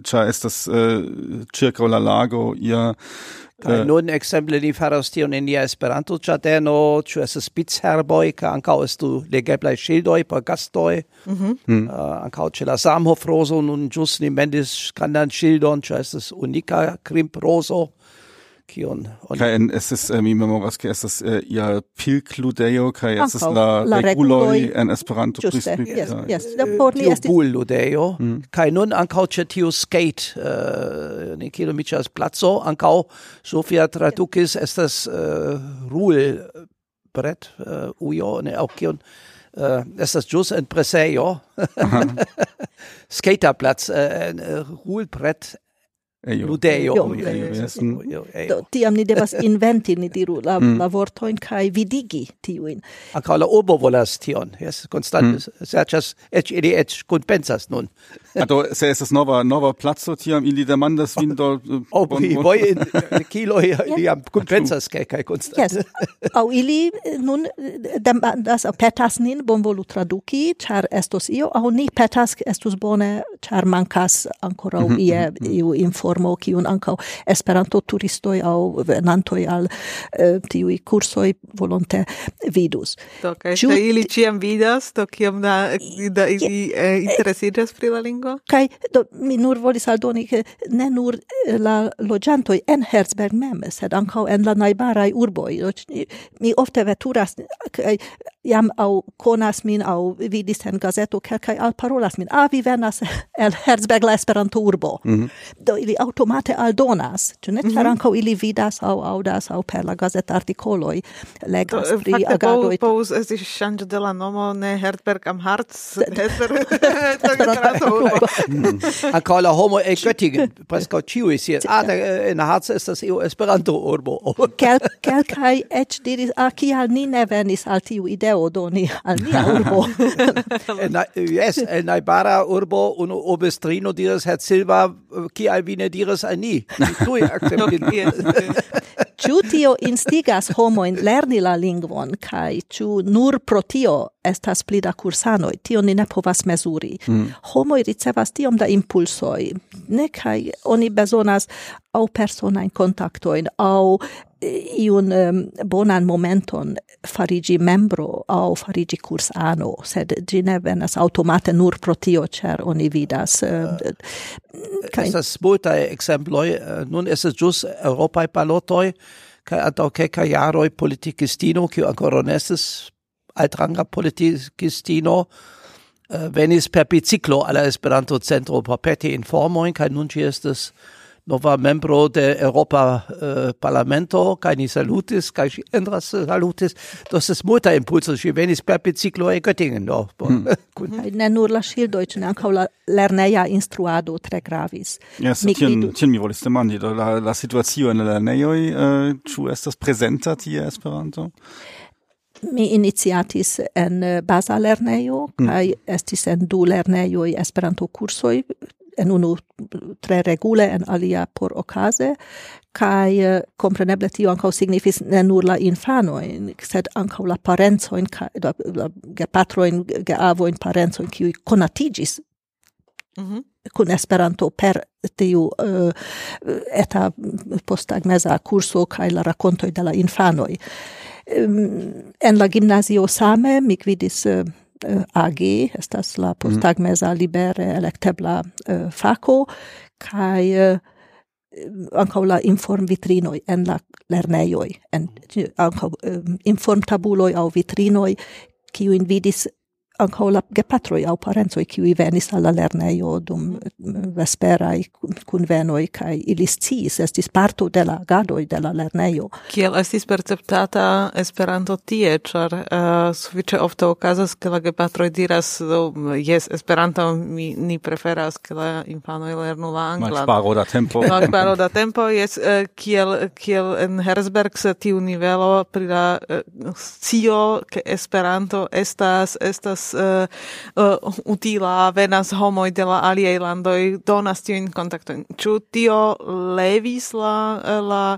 ĉar estas ĉirkaŭ la lago ia Kaj nun exemple ni faras tion in nia Esperanto-ĝardeno, ĉu estas spicherboj, kaj ankaŭ estu legeblaj ŝildoj por gastoj. Mhm. Hm. ankaŭ ĉe la Samhof-rozo nun ĵus ni mendis grandan ŝildon, ĉu estas unika krimprozo kion oni kai en estas eh, mi memoras ke estas ia eh, pilkludejo kai es la, la reguloj en Esperanto pri yes da por li estis pilkludejo mm. kai nun ankau ĉe skate eh, ne kilometras placo ankau Sofia tradukis estas rul bret ujo ne aŭ kion Uh, estas ĵus en presejo. Skata plac uh, en uh, ludejo. Do tiam ni devas inventi, ni diru, la, mm. la vortojn kai vidigi tiuin a la urbo volas tion, yes konstante mm. serĉas, eĉ ili eĉ kunpensas nun. do se es nova nova placo tiam ili demandas vin do oh, bon, bon. voi in kilo eh, ili am kompensas kaj kaj konstant yes. au ili nun demandas petas nin bonvolu traduki char estos io au ni petas estus bone char mankas ancora mm -hmm. ie mhm, mhm. iu informo kiun ankaŭ Esperanto turistoj aŭ venantoj al uh, tiuj kursoj volonte vidus do kaj okay. ili ĉiam vidas do kiam da, da ili yeah. eh, interesiĝas pri la lingvo tago. Kaj do mi nur volis aldoni ke ne nur eh, la loĝantoj en Herzberg mem, sed ankaŭ en la najbaraj urboj. Mi ofte veturas kaj jam au konas min au vidis en gazeto kelkaj alparolas min. A vi venas el Herzberg la Esperanto urbo. Mm -hmm. do ili automate aldonas ĉu ne? Ĉar mm -hmm. ili vidas aŭ aŭdas aŭ per la gazet artikoloj legas pri eh, pri fakte, agadoj povus esti ŝanĝo de la nomo ne Herzberg am Harz Esperanto urbo. Mm. Ankaŭ la homo el Göttingen preskaŭ ĉiuj scias ah in eh, Harz estas iu Esperanto urbo. Kelkaj eĉ diris ah kial ni ne venis al tiu ideo? ideo doni al mia urbo. en, yes, el naibara urbo un obestrino diras, Herr Silva, ki al vine diras al ni? Tui akceptis. Ciu tio instigas homoin lerni la lingvon, kai ciu nur pro tio estas pli da kursanoj, tio ni ne povas mezuri. Mm. Homoj ricevas tiom da impulsoj, ne kaj oni bezonas aŭ personajn kontaktojn aŭ iun um, bonan momenton farigi membro au farigi cursano, sed gi ne venas automate nur pro tio, cer oni vidas. Eh, um, uh, eh, kai... Estas multae exemploi, eh, nun estes jus Europae palotoi, kai antau keca jaroi politikistino, kiu ancora nestes altranga politikistino uh, äh, venis per biciclo alla Esperanto Centro Papete informoin, kai nunci estes nova membro de Europa uh, Parlamento, kai ni salutis, kai si endras salutis, das es multa impulso, si venis per biciclo e Göttingen, no? Hmm. ne nur la shieldoj, ne la lerneia instruado tre gravis. Yes, Mi tien, tien mi volis demandi, la, la situacio in la lernejoj, äh, ĉu uh, estas presenta tie Esperanto? Mi iniciatis en eh, baza lernejo, mm. kaj estis en du lernejoj Esperanto-kursoj, en unu tre regule, en alia por okaze, kaj eh, kompreneble tio ankaŭ signifis ne nur la infanojn, sed ankaŭ la parencojn, la, la gepatrojn, geavojn, parencojn, kiuj konatiĝis Mm -hmm. kun Esperanto per tiu uh, eta posttagmeza kurso kaj la rakontoj de la infanoj en la gimnasio same mi gvidis eh, eh, AG, estas la mhm. posttagmeza libere elektebla eh, fako, kaj ankaŭ la informvitrinoj en la lernejoj, en mhm. ankaŭ informtabuloj aŭ vitrinoj, kiu vidis ankaŭ la gepatroj aŭ parencoj kiuj venis al la lernejo dum mm, vesperaj kunvenoj kaj ili sciis estis parto de la agadoj de la lernejo. Kiel estis perceptata Esperanto tie, ĉar uh, sufiĉe ofte okazas, ke la gepatroj diras do jes Esperanto mi ni preferas ke la infanoj lernu la anglan. Malsparo da tempo. Malsparo da tempo jes uh, kiel kiel en Herzberg se tiu nivelo pri la uh, scio ke Esperanto estas estas estas uh, uh, utila venas homoj de la aliaj landoj donas tiujn kontaktojn. Ĉu tio levis la eh, la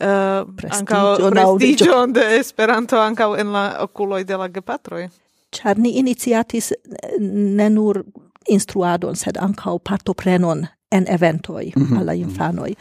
uh, ankaŭ prestiĝon de Esperanto ankaŭ en la okuloj de la gepatroj? Ĉar ni iniciatis ne nur instruadon, sed ankaŭ partoprenon en eventoj mm -hmm. al la mhm. infanoj.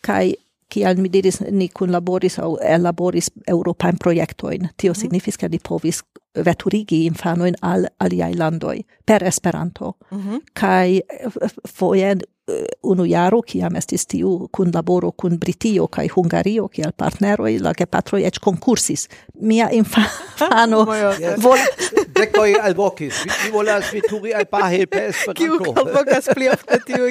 Kaj kial mi diris ni kunlaboris au elaboris europain projektoin Tio mm -hmm. signifis, ke ni povis veturigi infanoin al aliai landoi per Esperanto. Mm -hmm. kai eh, foje Eh, unu jaro kiam estis tiu kun laboro kun Britio kaj Hungario kiel partneroj la gepatroj eĉ konkursis. Mia infano vol dekoj alvokis. Mi volas veturi al pa per Esperanto. Kiu alvokas pli ofte tiu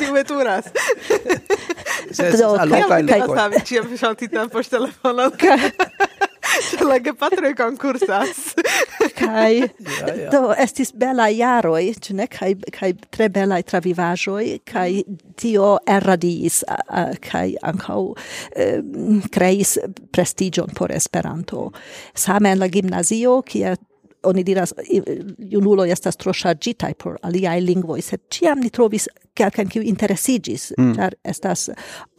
tiu veturas. Do, kaj, kaj, kaj, kaj, kaj, kaj, telefono kaj, la patro concursas kai do estis bella jaroj, ĉu ne? kai kai tre bella travivajo kai tio erradis kai anko kreis prestigion por Esperanto. Same en la gimnazio kie oni diras junulo estas tro ŝarĝitaj por aliaj lingvoj, sed ĉiam ni trovis kelkajn kiu interesiĝis, mm. ĉar estas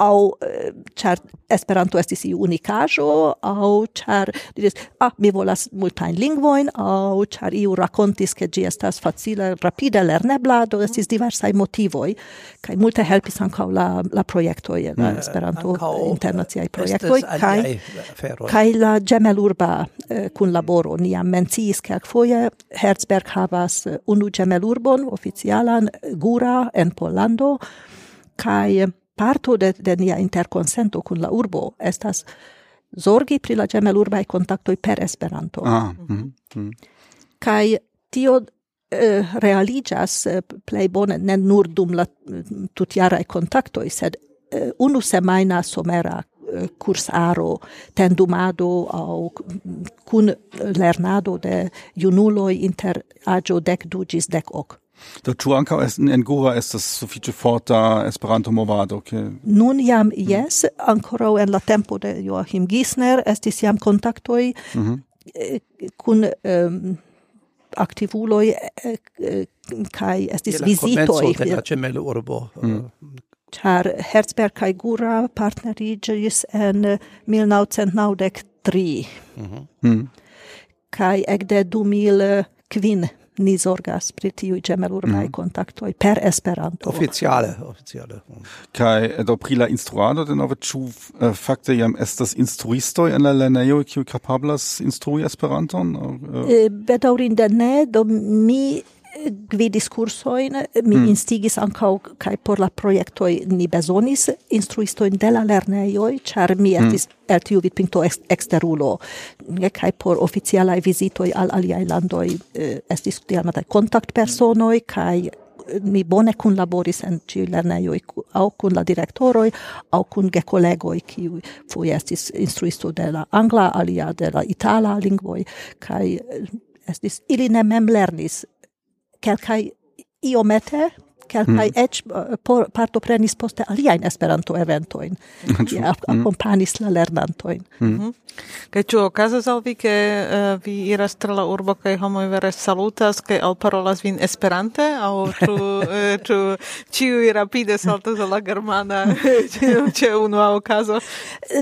aŭ eh, ĉar Esperanto estis iu unikaĵo aŭ ĉar diris ah mi volas multajn lingvojn aŭ ĉar iu rakontis ke ĝi estas facile rapide lernebla do estis diversaj motivoj kaj multe helpis ankaŭ la la projektoj la Esperanto internaciaj projektoj kaj kaj la ĝemelurba eh, kunlaboro ni jam menciis ke kelkfoje Herzberg havas eh, unu ĝemelurbon oficialan Gura en Pollando kaj parto de, de nia interkonsento kun la urbo estas zorgi pri la ĝemelurbaj kontaktoj per Esperanto. Ah, mm, mm. Kaj tio eh, realigas eh, plej bone ne nur dum la mm, tutjaraj kontaktoj, sed eh, unu semajna somera cursaro tendumado au kun lernado de junulo inter aĝo dek du ĝis ok. Do ĉu ankaŭ en Goa estas sufiĉe forta Esperanto-movado ke Nun jam jes, ankoraŭ en la tempo de Joachim Gisner estis jam kontaktoj mm -hmm. Eh, kun um, ehm, aktivuloj kaj eh, eh, estis vizitoj de la urbo mm char Herzberg kaj Gura partnerigis en 1993. Mm -hmm. mm. Kaj ekde 2000 kvin ni zorgas pri tiuj ĝemelurnaj mm. kontaktoj per Esperanto. Oficiale, oficiale. Kaj eh, do pri la instruado denove ĉu uh, fakte jam estas instruistoj en la lernejo kiu kapablas instrui Esperanton? Uh, Bedaŭrinde ne, do mi gvidis kursojn, mi mm. instigis ancau, cae por la projektoj ni bezonis instruistoin de la lerneioi, char mi mm. estis mm. el tiu vidpinto ex, exterulo, cae por oficialae visitoi al aliai landoi eh, estis diamatai contact personoi, cae eh, mi bone kunlaboris en ci lernejoj au kun la direktoroj au kun ge gekolegoj kiuj foje estis instruisto de la angla alia de la itala lingvoj kaj eh, estis ili ne mem lernis quelcae iomete kelkaj mm. eĉ uh, por, partoprenis poste aliajn Esperanto-eventojn, kie hmm. akompanis la lernantojn. Mm. Kaj ĉu okazas al vi, ke uh, vi iras tra la urbo kaj homoj vere salutas kaj alparolas vin Esperante, aŭ ĉu eh, ĉu ĉiuj rapide saltas al la germana ĉe unua okazo?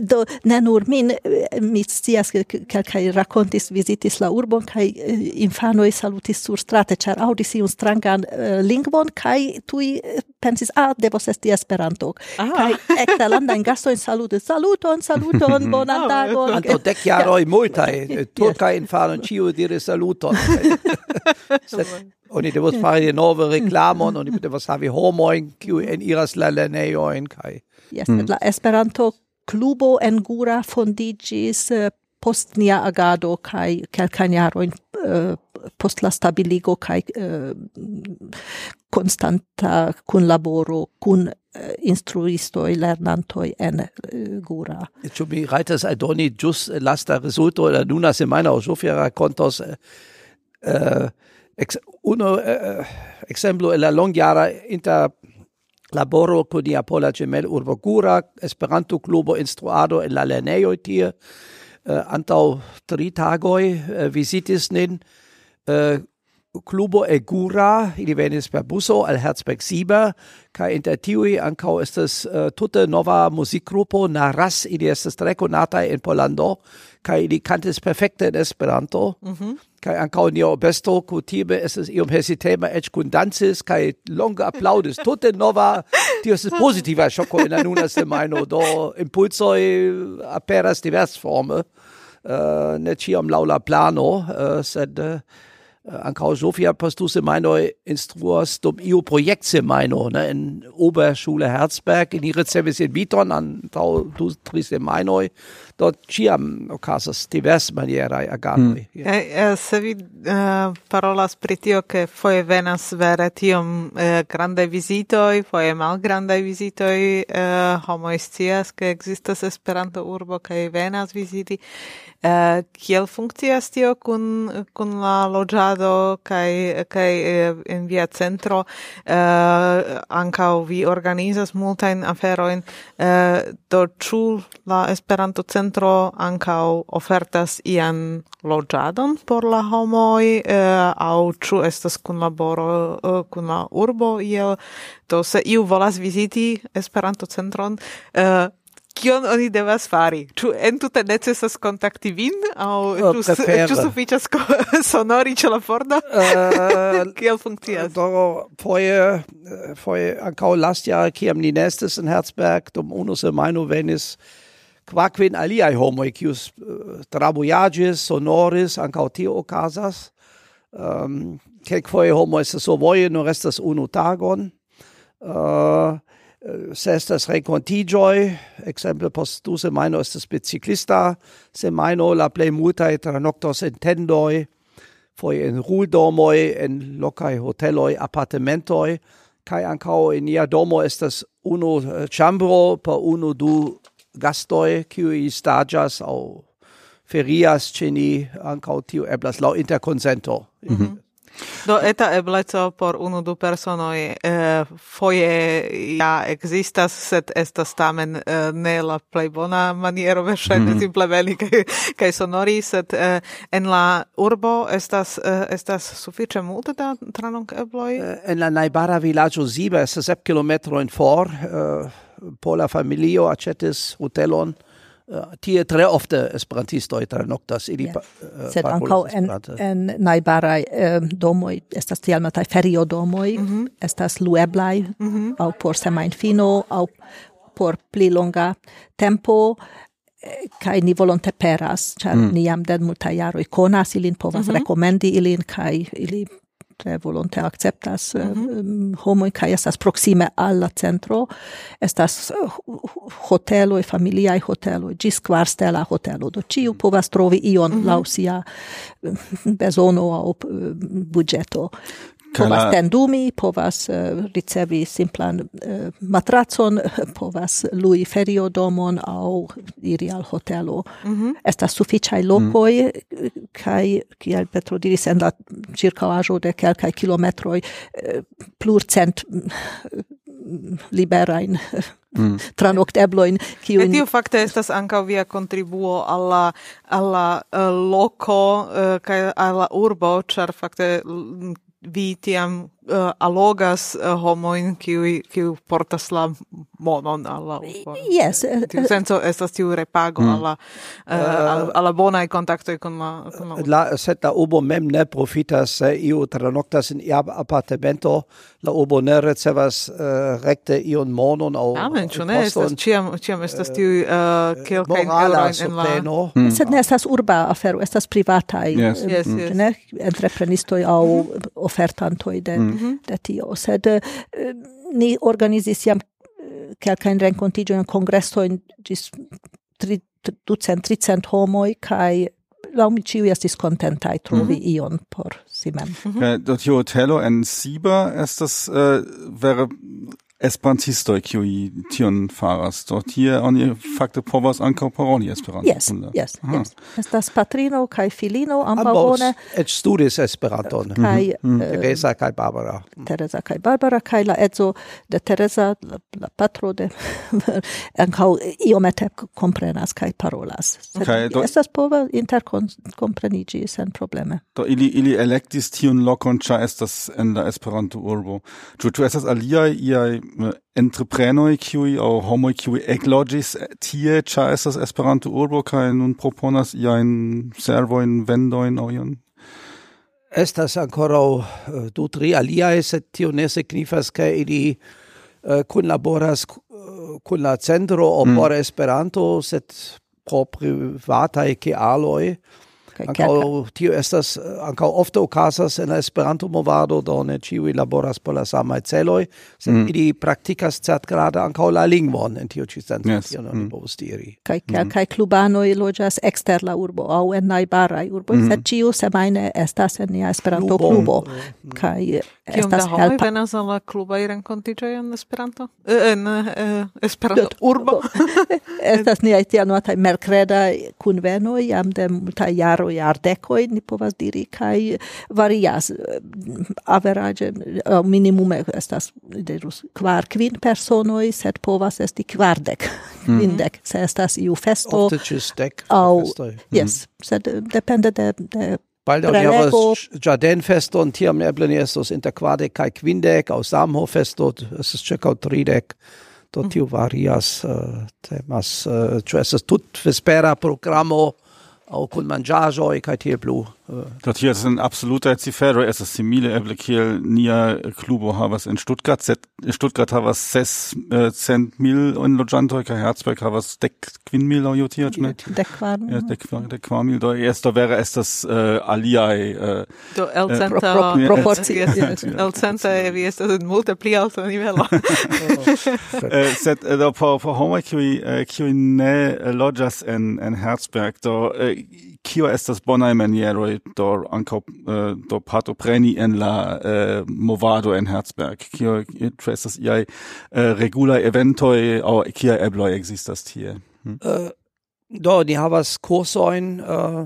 Do ne nur min, eh, mi scias ke kelkaj rakontis vizitis la urbon kaj infanoj salutis surstrate, ĉar aŭdis iun strangan uh, lingvon kaj tui eh, pensis, ah, devos esti Esperanto. Ah. Kai eksterlandan gastojn salutis, saluton, saluton, bonan ah, tagon. Anto dec jaroj multaj, turkaj infanon, ciu dire saluton. oni devos fari nove reklamon, oni devos havi homoin, kiu en iras la lernejojn kai. Yes, mm. la Esperanto klubo en Gura fondigis eh, post nia agado kaj kelkajn uh, post la stabiligo kaj constanta kunlaboro kun eh, instruisto instruistoj lernantoj en uh, Gura. Ĉu mi rajtas aldoni ĵus lasta rezulto la nuna semajno Sofia rakontos uh, ex, uno uh, exemplo la longjara inter laboro kun Japola Gemel Urbo Gura, Esperanto Klubo Instruado en la lernejoj tie uh, antau tri tagoi uh, visitis nin uh, Clubo Egura, ili venis per buso al Herzberg Sieber, kai inter tiui ancau estes eh, uh, tutte nova musikgrupo Naras, ili estes tre conata in Polando, kai ili cantis perfecte in Esperanto, mm -hmm. kai ancau nia obesto kutime estes iom hesitema ec kun dansis, kai longa applaudis, tutte nova, tio estes positiva shocco in anuna semaino, do impulsoi aperas divers forme, uh, ne ciam laula plano, uh, sed... Uh, Äh, an Kau Sofia postuse meinoj instruos dum iu projekt semajno ne in Oberschule Herzberg in ihre Service in Viton antaŭ du tri semajnoj do ciam ocasas divers manierai agadoi. Mm. Yeah. E, e, se vi uh, parolas pri tio che foie venas vere tiom eh, uh, grande visitoi, foie mal grande visitoi, uh, homo scias che existas esperanto urbo che venas visiti, uh, kiel funkcias tio kun, kun la logiado kai, kai uh, in via centro uh, ancau vi organizas multain aferoin, uh, do ciul la esperanto centro centro ancau ofertas ian loĝadon por la homoj eh, aŭ ĉu estas kunlaboro eh, kun la urbo iel do se iu volas viziti Esperanto centron eh, kion oni devas fari? Ĉu entute necesas kontakti vin aŭ oh, ĉu ĉu sufiĉas sonori ĉe la pordo? Uh, eh, Kiel funkcias? Do foje foje ankaŭ lastjare kiam ni nestis en Herzberg dum unu semajno venis quaquin aliae homoi, cius eh, uh, trabuiagis, sonoris, ancao tio ocasas, ehm, um, quelquoe homoi so sovoie nur restas unu tagon, uh, se estas rencontigioi, exemple post du semaino estes biciclista, semaino la plei multae tranoctos intendoi, foi en ruidomoi, en locae hoteloi, appartementoi, kai ancao in ia domo estas unu chambro per unu du gastoe qui stagias au ferias ceni ancau tiu eblas lau interconsento. Mm -hmm. Do eta ebleco por unu du personoj eh, foje ja ekzistas, sed estas tamen eh, ne la plej bona maniero verŝajne mm -hmm. simple veni kaj kaj sonori, sed eh, en la urbo estas eh, estas sufiĉe multe da tranokebloj. Eh, en la najbara vilaĝo Ziba estas sep kilometrojn for eh, pola familio aĉetis hotelon. Äh, tie tre ofte esperantistoj tranoktas ili yeah. pa, äh, sed ankaŭ en en najbaraj uh, domoj estas tiel mataj feriodomoj mm -hmm. estas lueblaj mm -hmm. aŭ por semajnfino aŭ por pli longa tempo kai ni volonte peras, ĉar mm. ni jam den multaj jaroj konas ilin, povas mm -hmm. rekomendi ilin kai ili tre volonte acceptas eh, mm -hmm. homo kai estas proxime al la centro estas eh, hotelo e familia hotelo gis kvarstela hotelo do ciu povas trovi ion mm -hmm. lausia eh, bezono aŭ budgeto povas la... tendumi, povas uh, ricevi simplan uh, matracon, povas lui feriodomon au iri al hotelo. Mm -hmm. Estas suficiai locoi, mm. kai, kiel Petro diris, en la circaajo de kelkai kilometroi, uh, eh, plurcent liberain mm. mm. tranoctebloin kiun Et tio fakte estas ankaŭ via kontribuo al la al la uh, loko uh, kaj al la urbo ĉar fakte mm, vi tiam Eh, uh, allogas uh, eh, homoin qui qui portas la monon alla eh, urbo. Yes, uh, tiu senso estas tiu repago mm. alla uh, uh, alla bona kontaktoj con la con la, la sed la mem ne profitas se iu tranoktas in ia appartamento la ubo ne recevas uh, recte ion monon au Tamen ĉu ne estas ĉiam ĉiam estas tiu uh, kelkaj eŭroj in la mm. sed ne estas urba afero estas privata yes. yes, mm, yes. ne entreprenistoj au ofertantoj de mm. -hmm. da tio sed uh, ni organizis jam eh, kelkajn renkontiĝojn kongresojn ĝis tri, tri, ducent tricent homoj kaj laŭ mi ĉiuj estis kontentaj trovi mm -hmm. ion por si mem. Mm -hmm. Do tiu hotelo en Siba estas uh, vere esperantistoj kiuj tion faras. Do tie oni fakte povas ankaŭ paroli esperanton yes, yes, yes. estas patrino kaj filino ambaŭ bone. eĉ studis esperanton. Kaj mm -hmm. Teresa kaj Barbara. Teresa kaj Barbara kaj la edzo de Teresa la, la patro de ankaŭ iomete komprenas kaj parolas. Sed okay, do, estas pova interkompreniĝi sen probleme. Do ili ili elektis tiun lokon ĉar estas en la Esperanto urbo ĉu ĉu estas aliaj iaj entreprenoj kiuj homo homoj qui ekloĝis tie ĉar estas Esperanto urbo kai nun proponas i ein servo in vendo in ion estas ankoraŭ eh, du tri alia es tio ne signifas ke ili uh, kunlaboras eh, kun la centro mm. por Esperanto sed por privataj aloi Ankaŭ tio estas eh, ankaŭ ofte okazas en la Esperanto movado, do ne ĉiuj laboras por la samaj celoj, sed mm. ili praktikas certgrade ankaŭ la lingvon en tio ĉi senco, yes. tion oni mm. povus diri. Kaj mm. kelkaj mm. klubanoj loĝas ekster la urbo aŭ en najbaraj urboj, mm. sed ĉiu semajne estas en nia Esperanto-klubo. Mm. Kaj Kiom da homoj venas al la klubaj renkontiĝoj en Esperanto? En eh, eh Esperanto-urbo? estas niaj tianuataj merkredaj kunvenoj jam de multaj jaroj, jardekoj, ni povas diri, kaj varias. Averaĝe, eh, minimume estas dirus, kvar kvin personoj, sed povas esti kvardek, hmm. kvindek, mm -hmm. se estas iu festo. Ofte ĉesdek festoj. Hmm. Jes, sed depende de, de Bald auch havas ĝardenfeston, tiam eble ni estos inter kvardek kaj kvindek, aŭ Samhofesto estas ĉirkaŭ tridek. Do tio mhm. varias, uh, äh, temas, uh, äh, tut estas tutvespera programo aŭ kun e kai tiel plu. Dort hier ist ein absoluter absolutaj Es ist simile er eble kiel nia klubo havas in Stuttgart. Set, Stuttgart havas ses äh, cent mil enloĝantoj kaj Herzberg havas dek kvin mil aŭ tio ne? Dek kvar. Ja, dek kvar dek kvar mil do ersto wäre es das äh, aliaj Äh, do elcenta äh, eh, proporcio. Elcenta vi estas in multe pli alta nivelo. Sed do por por homo, kiuj äh, kiuj ne loĝas en en Herzberg do äh, kio estas bonaj manieroj do ankaŭ uh, do partopreni en la uh, movado en Herzberg kio ĉu estas iaj uh, regulaj eventoj aŭ kiaj ebloj ekzistas tie hm? uh, do ni havas kursojn uh,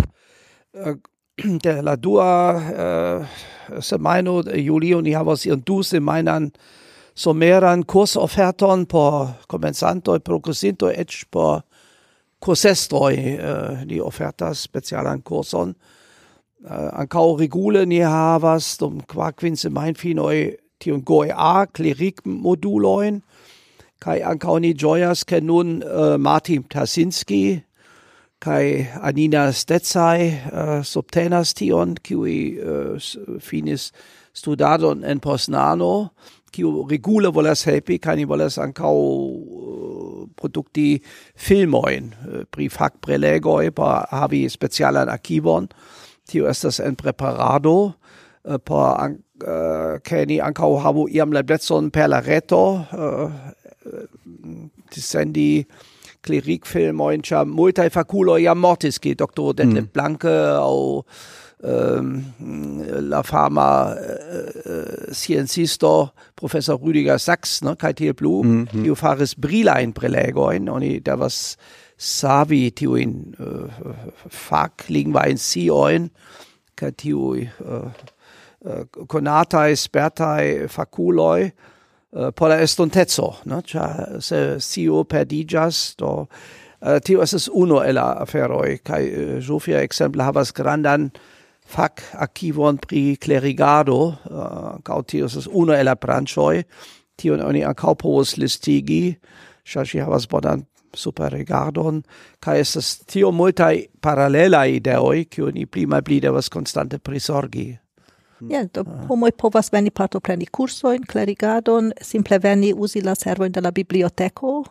uh, de la dua uh, semajno julio ni havas ion du semajnan someran kursoferton por komencantoj progresintoj, eĉ por cursestroj eh, li ofertas specialan kurson eh, an Kau regule ni havas dum kvar kvin semajnfinoj goe a klerik moduloin kai ankaŭ ni joyas ke nun uh, Martin Tasinski kai Anina stetsai uh, subtenas tion, qui uh, finis studadon en Posnano, kiu regule volas helpi, kai ni volas ancau produkty filmojn, prifak äh, prelegoj por havi specialan arkivon. Tio estas en preparado por an, uh, äh, äh, ke ni ankaŭ havu iam la eblecon per la reto uh, dissendi klerikfilmojn, ĉar multaj fakuloj jam mortis, kiel doktoro Detlef mm. Blanke aŭ Ehm, la fama eh, eh, sciencisto professor Rüdiger Sachs, ne, kai tiel blu, mm -hmm. kiu faris brilajn prelegoin, oni devas savi tiujn uh, eh, faklingvajn sciojn kaj tiuj uh, konataj, spertaj fakuloj uh, por la estontezo, ne, ĉar se scio perdigas, do tio es uno el aferoi, kai kaj sofia ekzemple havas grandan fac archivon pri clerigado, uh, cau es uno el branchoi, tion oni ancau povos listigi, cia havas bonan super regardon, ca estas tio multai parallela ideoi, cio ni pli mal pli devas constante prisorgi. Ja, do homoj povas veni partopreni kursojn, klerigadon, simple veni uzi la servojn de la biblioteko,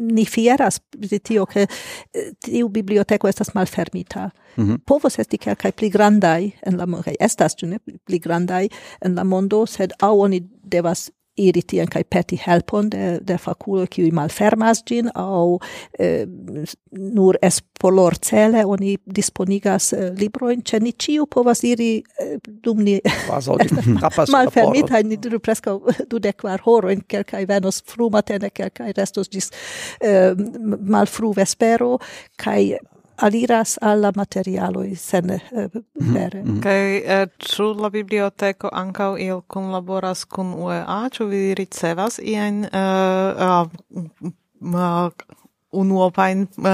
ni fieras pri tio, ke eh, tiu biblioteko estas malfermita mm -hmm. povos esti kelkaj pli grandai en la mondo, estas ĉu ne pli grandai en la mondo, sed au oni devas iri tien kai peti helpon de, de fakulo kiuj malfermas gin au eh, nur espolor cele oni disponigas eh, librojn ĉe ni ĉiu povas iri eh, dum ni malfermitaj ni diru de quar horo in kelkaj venos frumatene kai restos ĝis eh, malfru vespero kai aliras alla materialoi sen uh, vere. Mm -hmm. Kaj eh, la biblioteko ankaŭ iel kunlaboras kun UEA, ĉu vi ricevas iajn uh, uh, unuopajn uh,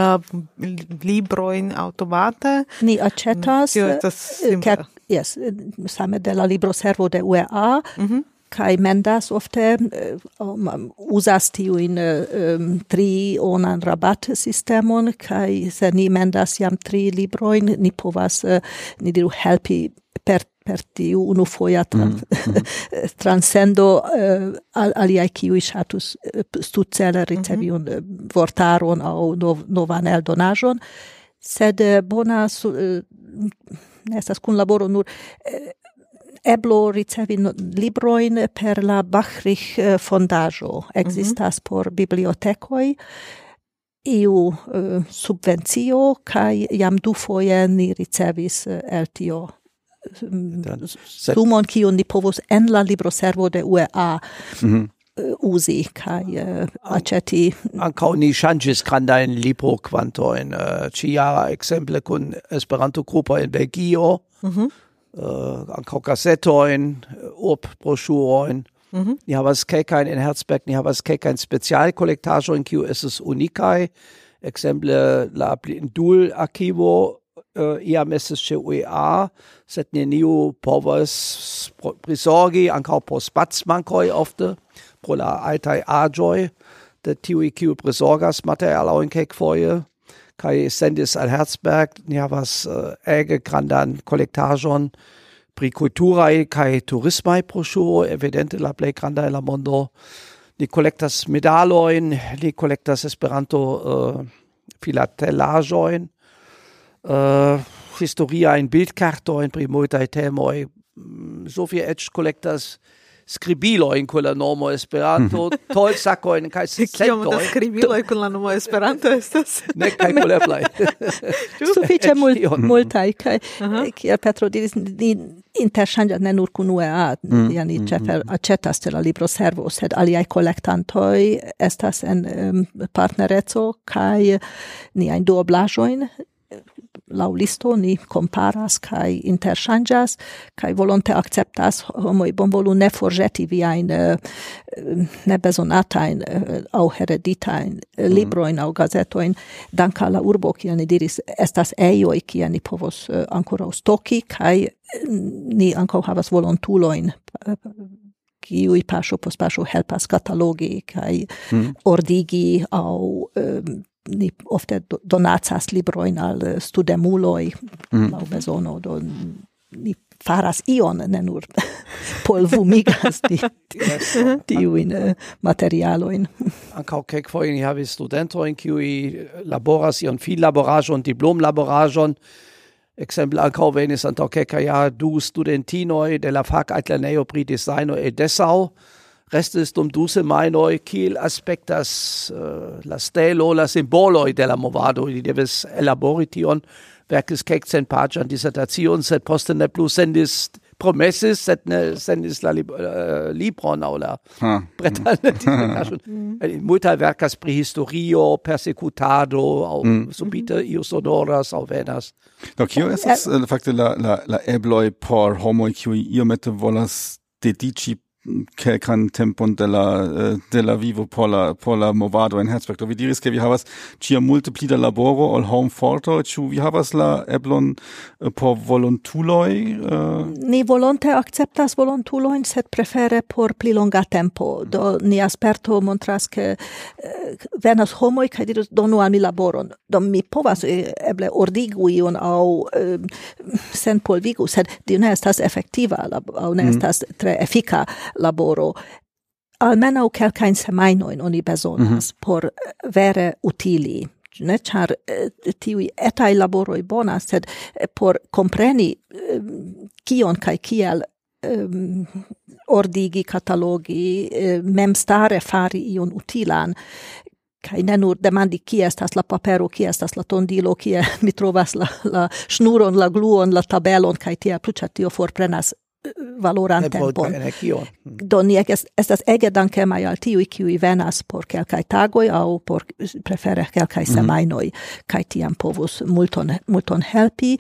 libroin automate. Ni acetas. tio estas simple. Yes, same de la libroservo de UEA, mm -hmm kai mendas ofte eh, um, usas tiuin um, eh, tri onan rabat sistemon kai se ni mendas jam tri libroin ni povas uh, ni diru helpi per per tiu unu foia tra, mm. mm. transcendo uh, al, aliai kiui shatus uh, stucele ricevi mm -hmm. un mhm. vortaron au nov, novan eldonajon, sed bona su, uh, estas kun laboro nur eblo ricevi libroin per la Bachrich eh, fondaggio existas mm -hmm. por bibliotecoi iu eh, uh, subvenzio kai jam dufoje ni ricevis uh, el tio sumon kiun ni povos en la libroservo de UEA eh, mm -hmm. uh, usi kai uh, aceti ankaŭ ni ŝanĝis grandajn uh, ĉiara ekzemple kun Esperanto-grupo en Belgio mm -hmm. Ankaŭ kasetojn, urb broŝurojn. Mm -hmm. Ni havas kelkajn in Herzberg, ni havas kelkajn specialkolektaĵojn, kiu estas unikaj. Ekzemple la Blindul arkivo uh, iam estis ĉe UEA, sed neniu povas prisorgi ankaŭ por spacmankoj ofte pro la altaj aĝoj de tiuj kiu prisorgas materialojn kelkfoje kai sendis al Herzberg ni havas uh, ege grandan kolektaĵon pri kulturai kai turismai broŝuro evidente la plej granda la mondo. Ni kolektas medalojn ni kolektas Esperanto uh, historia uh, bildkarto bildkartojn pri multaj so viel Edge kolektas scribilo in quella nomo Esperanto tol sacco in kai sento scribilo in quella nomo Esperanto estas? Ne kai koleplai Sufiĉe mult multaj kai kiel Petro diris di interŝanĝas ne nur kun UEA yani mm, ĉefe mm, mm, aĉetas ĉe la libro servo sed aliaj collectantoi estas en partnereco kaj ein duoblaĵojn laŭ listo ni comparas kai interŝanĝas kai volonte akceptas bon bonvolu ne forĵeti viajn eh, nebezonatajn eh, aŭ eh, mhm. libro in au gazeto in danka la urbo ki ani diris estas ejoj ki ani povos ancora stoki kai ni ankaŭ havas volontulojn kiuj paŝo pos paŝo helpas katalogi kai mm. ordigi au um, ni ofte donacas libroin al eh, studemuloi mm. lau besono, do ni faras ion, ne nur polvumigas ti, tiuin eh, materialoin. Ancao kek foi ni havis studentoin, qui laboras ion fil laborajon, diplom laborajon, Exempel ancao venis antau keka ja du studentinoi de la fac atlaneo pri designo e Dessau, restis dum du semajnoj kiel aspektas uh, äh, la stelo, la simbolo de la movado. di devis elabori tion, verkis kelkcent paĝan dissertation sed poste ne plus sendis promesis, sed ne sendis la lib uh, libron aŭ la bretan disertaĵon. Multaj verkas pri historio, persecutado au mm. subite io sonoras au venas. Do kio estas äh, facte la, la, la ebloi por homoj kiuj iomete volas dedici kelkan tempon de la eh, de la vivo por la por la movado en Herzberg. vi diris ke vi havas cia multe pli da laboro ol home forto. Ĉu vi havas la eblon eh, por volontuloj uh... ni volonte akceptas volontulojn sed prefere por pli longa tempo. Do ni asperto montras ke venas homoj kaj diras donu al mi laboron. Do mi povas eble ordigu ion au um, sen polvigu sed di ne estas efektiva au ne mm. estas tre efika laboro almeno kelkajn semainoin oni bezonas mm -hmm. por eh, vere utili ne ĉar eh, etai laboro i bonas sed eh, por compreni kion kai kiel um, ordigi katalogi memstare fari ion utilan kai ne nur demandi ki estas la papero, ki estas la tondilo, ki mi trovas la, la ŝnuron, la gluon, la tabelon kaj tia plu, tio forprenas valoran ne tempon. Ne kio. Mm. Do ni est, estas ege dankemai al tiui kiui venas por kelkai tagoi au por prefere kelkai mm -hmm. semainoi, kai tiam povus multon, multon helpi.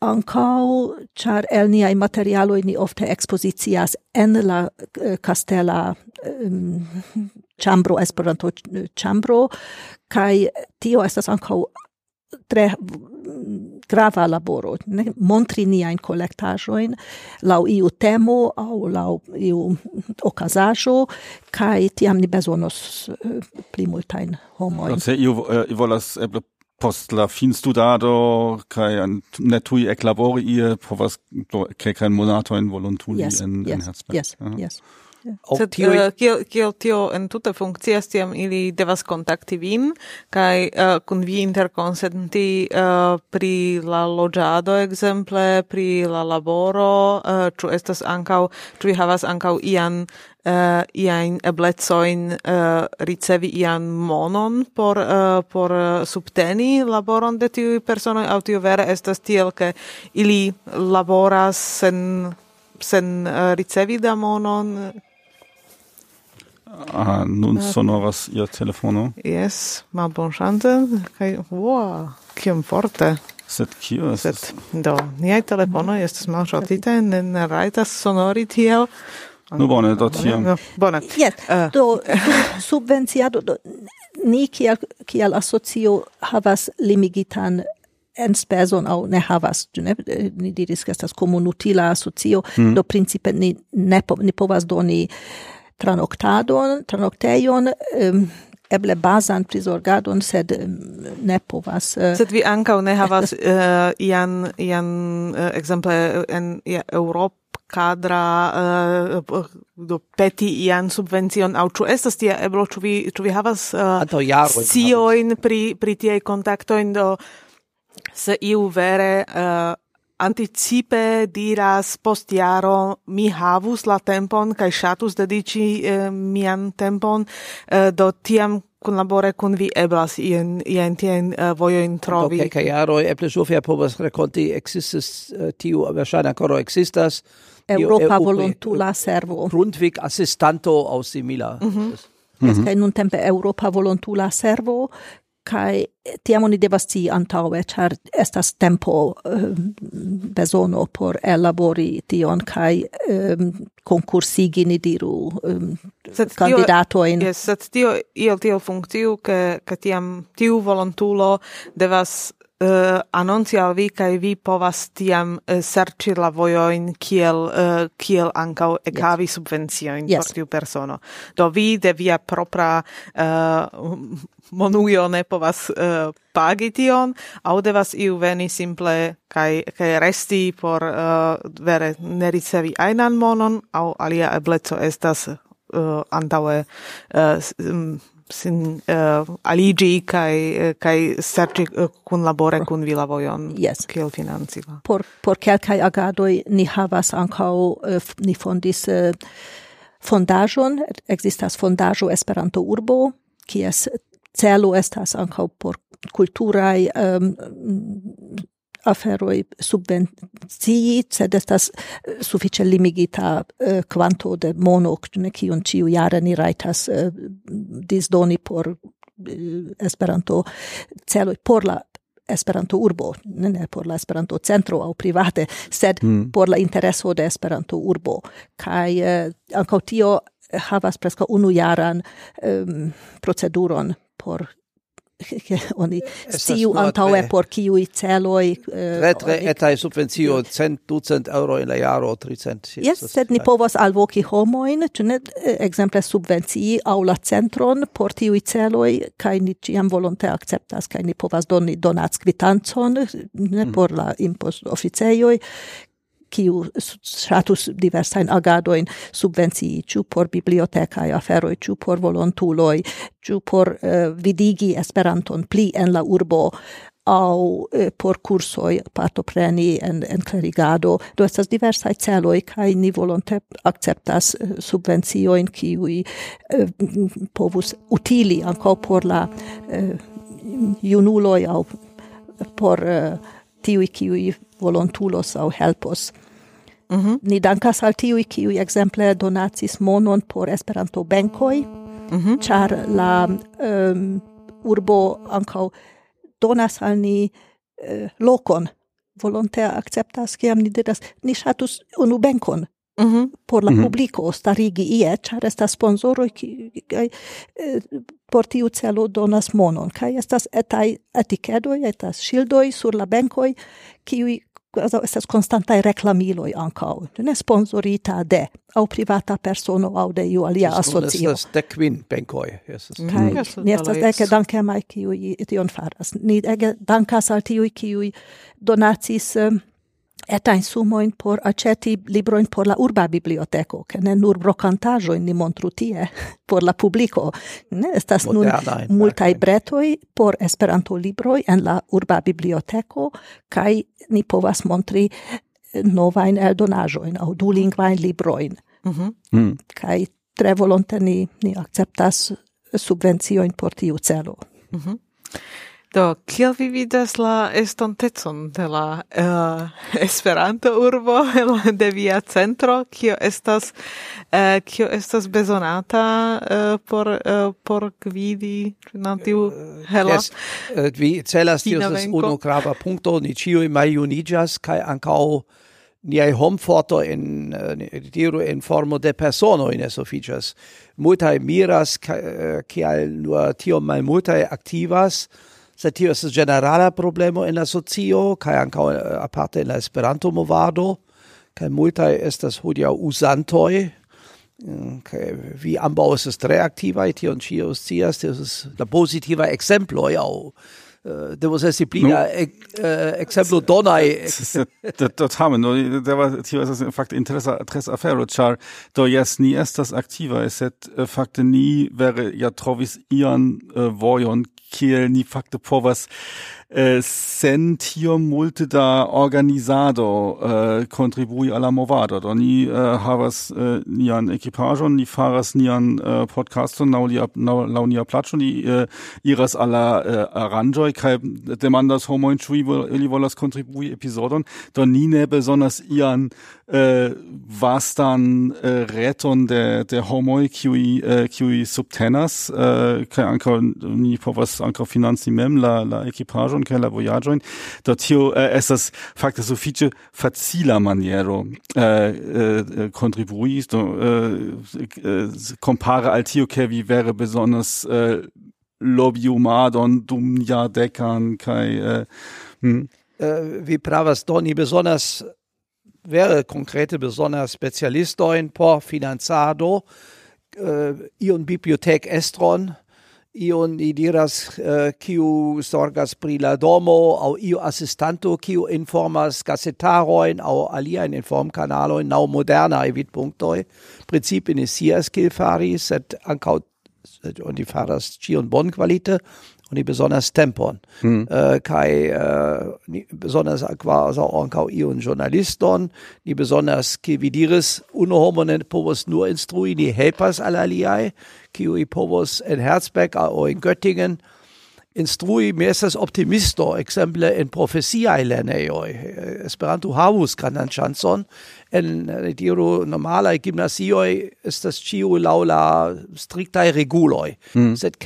Ancau, char el niai materialoi ni ofte expozicias en la eh, castella um, chambro, esperanto chambro, kai tio estas ancau tre grava laboro, ne montri niajn collectajoin, lau iu temo au lau iu okazaĵo kaj tiam ni bezonos uh, pli multain homoin. Se eh, iu uh, volas eble post la finstudado kaj ne tuj eklabori ie povas kein monatojn volontuli yes, en, yes, en Herzberg. Yes, ja. yes. Sed uh, kiel, kiel tio en tuta funkcias, tiam ili devas kontakti vin, kai uh, eh, kun vi interkonsenti uh, pri la loĝado, ekzemple, pri la laboro, uh, ĉu estas ankaŭ, ĉu vi havas ankaŭ ian uh, iajn eblecoin uh, ricevi ian monon por, uh, por uh, subteni laboron de tiu personoj, aŭ tio vere estas tiel, ke ili laboras sen sen uh, ricevi da monon? Ah, nun sonoras ia telefono. Yes, malbonŝante kai, wow, kiam forte. Sed kio estas? Sed, do, niai telefono estes mal malŝaltitaj, ne, ne raitas sonori tiel. Nu bone, do tiam. No, bone. Yes, uh, eh. do subvenciado, do, ni kiel, kiel asocio havas limigitan enspezon au ne havas, ne, eh, ni diris, ke estas komunutila asocio, mm. do principe ni, ne, ni povas doni tranoktadon, tranoktejon, um, eble bazan prisorgadon, sed ne povas. Uh, sed vi ancau ne havas uh, ian, ian eh, uh, exemple, en ja, Eŭropo cadra uh, do peti ian subvencion au ĉu estas tia eblo ĉu vi ĉu vi havas uh, sciojn pri pri tiaj kontaktojn do se iu vere uh, anticipe diras post jaro mi havus la tempon kaj ŝatus dediĉi eh, mian tempon eh, do tiam kun labore kun vi eblas ien ien tien uh, vojojn trovi. Do kelkaj jaro eble Sofia povas rekonti eh, ekzistas uh, tiu verŝajne ankoraŭ ekzistas Europa volontula servo. Grundvik assistanto aus simila. Mm -hmm. Mm -hmm. nun tempe Europa volontula servo kai tiam oni devas ci antaŭe ĉar estas tempo eh, bezono por elabori tion kai um, eh, konkursigi ni diru eh, kandidatojn. Yes, sed tio iel tiel funkciu ke ke tiam tiu volontulo devas uh, anonci al vi kai vi povas tiam uh, serĉi la vojojn kiel uh, kiel ankaŭ ekavi yes. subvenciojn yes. por tiu persono. Do vi de via propra uh, monujo ne povas uh, pagi tion, au devas iu veni simple kai, kai resti por uh, vere ne ricevi ainan monon au alia ebleco estas uh, antaŭe uh, sin uh, aligi kai eh, kai serĉi uh, kun labore kun vila vojon yes. kiel financila por por kelkaj agadoj ni havas ankaŭ uh, ni fondis uh, fondajon existas fondajo Esperanto urbo kies celo estas ankaŭ por kulturaj um, aferoi subvencii, sed estas eh, suffice limigita eh, quanto de mono, ne, cion ciu jare ni raitas eh, disdoni por eh, Esperanto celoi, por la Esperanto urbo, ne, ne por la Esperanto centro au private, sed mm. por la intereso de Esperanto urbo kaj eh, ankaŭ tio havas presca unu jaran um, proceduron por oni stiu antaue por kiuj celoj eh, tre tre etai subvencio cent ducent euro in la jaro tricent Yes, sed ni povas alvoki homoin, ĉu ne eh, ekzemple subvencii au la centron por tiui celoi, kaj ni ciam volonte acceptas, kaj ni povas doni donackvitancon ne mhm. por la impostoficejoj kiu ŝatus diversajn agadojn subvencii, ĉu por bibliotekaj aferoj, ĉu por volontuloj, ĉu por uh, vidigi Esperanton pli en la urbo au eh, por cursoi partopreni en, en clerigado. Do estas diversai celoi, kai ni volonte acceptas eh, subvencioin, kiui eh, povus utili anco por la eh, junuloi au por eh, tiui kiui volontulos au helpos. Mm -hmm. Ni dankas al tiui kiui exemple donacis monon por Esperanto benkoj, mm -hmm. ĉar la um, urbo ancau donas al ni uh, lokon volonte akceptas kiam ni diras ni ŝatus unu benkon Mm -hmm. por la mm -hmm. publico starigi ie, char estas sponsoroj kai eh, por tiu celo donas monon kai estas etai etikedoi, etas shildoi sur la benkoj ki kvazaŭ estas konstantaj reclamiloi ancau, ne sponsorita de au privata persono au de iu alia asocio. Estas dek kvin benkoj. Kaj ni estas ege dankemai, kiui tion faras. Ni ege dankas al tiui, kiui donacis um, etain sumoin por aceti libroin por la urba biblioteco, che ne nur brocantajoin ni montru tie por la publico. Ne estas nun eh. multai bretoi por esperanto libroi en la urba biblioteco, kai ni povas montri eh, novain eldonajoin au dulingvain libroin. Mm -hmm. mm. Kai tre volonte ni, ni acceptas subvencioin por tiu celo. Mm -hmm. Do, kiel vi vidas la estontecon de la uh, Esperanto urbo de via centro, kio estas uh, kio estas bezonata uh, por uh, por gvidi nantiu hela. Yes. Uh, vi celas tio estas unu grava punkto, ni ĉiuj maljuniĝas kaj ankaŭ niai homforto in diru in formo de persono in eso features multai miras kial nur tio mal multai aktivas sed tio es generala problemo en la socio kaj ankaŭ eh, aparte en la Esperanto movado kai multae estas hodia usantoi, mm, kai vi ambau es tre aktivaj tion ĉio scias tio es la pozitivaj ekzemploj aŭ eh, devos esti pli no, eh, ekzemplo donaj. Do det var tio estas fakte intressa interesa afero char då jes ni estas aktivaj sed fakte ni wäre ja trovis ian vojon kiel ni fakte povas eh, sen multe da organizado eh, contribui alla movado. Do ni eh, havas eh, nian ekipaĵon ni faras nian eh, podcaston laŭ nia laŭ nia plaĉo ni eh, iras alla eh, aranĝoj kaj demandas homojn chui ili volas contribui episodon. do ni ne besonders ian eh, äh, was dann äh, eh, reton de de homo qui äh, eh, qui subtenas äh, kai ankaŭ ni povas ankaŭ finanzi mem la la equipage vojaĝon kaj la vojaĝojn do tio eh, estas fakte sufiĉe facila maniero äh, eh, eh, eh kontribui do eh, kompare al tio ke vi vere besonders eh, lobiumadon dum jadekan kaj eh, hm? vi pravas do ni bezonas konkrete besonders specialisto por finanzado äh, ion bibliothek estron ion diras eh, äh, kiu sorgas pri la domo au iu assistanto kiu informas gazetarojn aŭ aliajn nau moderna modernaj vidpunktoj principe ne scias kiel fari sed ankaŭ oni faras ĉion bonkvalite oni besonders tempon mm. äh, kai äh, ni besonders quasi also ankau ion journaliston ni besonders kividiris vi diris unu homo ne povas nur instrui ni helpas al aliaj kiui povos en Herzberg au in Göttingen instrui mesas optimisto, exemple en profesia lerneioi. Esperanto havus grandan chanson, en diru normala gimnasioi ist ciu chio laula striktaj regulo mm. sed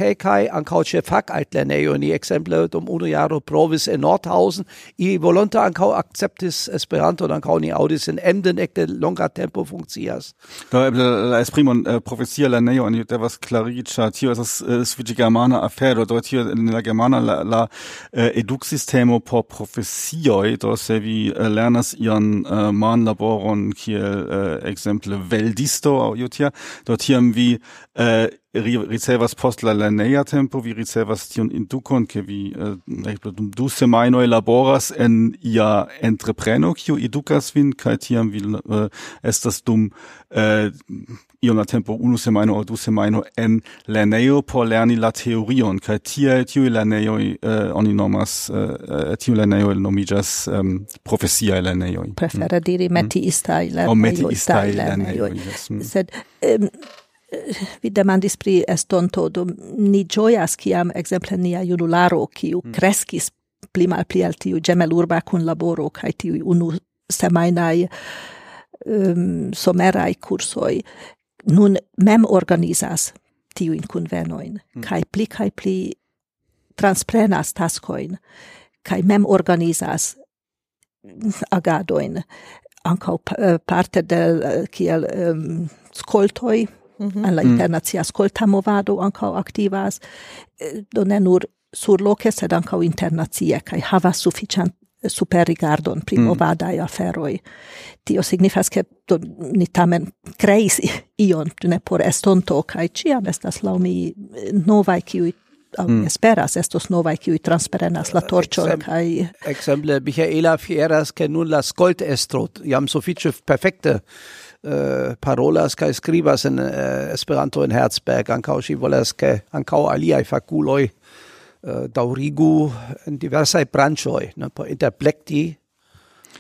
an kauche fak fakajtlernejo ni exemple dum uno jaro provis en Nordhausen. Ili an kau akceptis Esperanton ankaŭ ni audis in Emden ekte longa tempo funkcias. Da eble es primon eh, profesia und da was klariĝa tio estas eh, germana afero do tio in la germana la, la eh, eduksistemo por profesioj do se vi eh, lernas ian eh, manlaboron on kiel äh, uh, exemple veldisto au jutia dort tiam vi uh, ri ricevas post la lerneja tempo vi ricevas tion indukon ke vi eh, ekzemple dum du semainoi laboras en ia entrepreno kiu edukas vin kai tiam vi eh, estas dum eh, iona tempo unu semaino o du semaino en lerneo por lerni la teorion kaj tie tiuj lernejoj oni nomas tiuj lernejoj nomiĝas profesiaj lernejoj. Prefere mm. diri mm. metiistaj lernejoj metiistaj lernejoj. Mm. sed vi demandis pri estonto, do ni gioias kiam, exemple, nia junularo, kiu mm. kreskis pli mal pli al tiu gemelurba kun laboro kaj tiu unu semainai um, somerai kursoj, nun mem organizas tiujn convenoin mm. kaj pli kaj pli transprenas tascoin, kaj mem organizas agadoin ankaŭ eh, parte de eh, kiel um, skoltoj -hmm. la mm. internacia ascolta movado anca aktivas eh, do ne nur surloke sed ankaŭ kai hava sufficient eh, super rigardon pri mm. movadaj aferoj. Tio signifas, ke do, ni tamen kreis ion ne por estonto, kai ĉiam estas la mi eh, nova kiuj aŭ mm. esperas estos novaj kiuj transparenas la torcho Exem, kaj Ekzemple Michaela fieras ke nun la skoltestro jam sufiĉe perfekte eh, parolas kaj skribas en uh, Esperanto en Herzberg. Ankaŭ ŝi volas ke ankaŭ aliaj fakuloj uh, daŭrigu en diversaj branĉoj ne por interplekti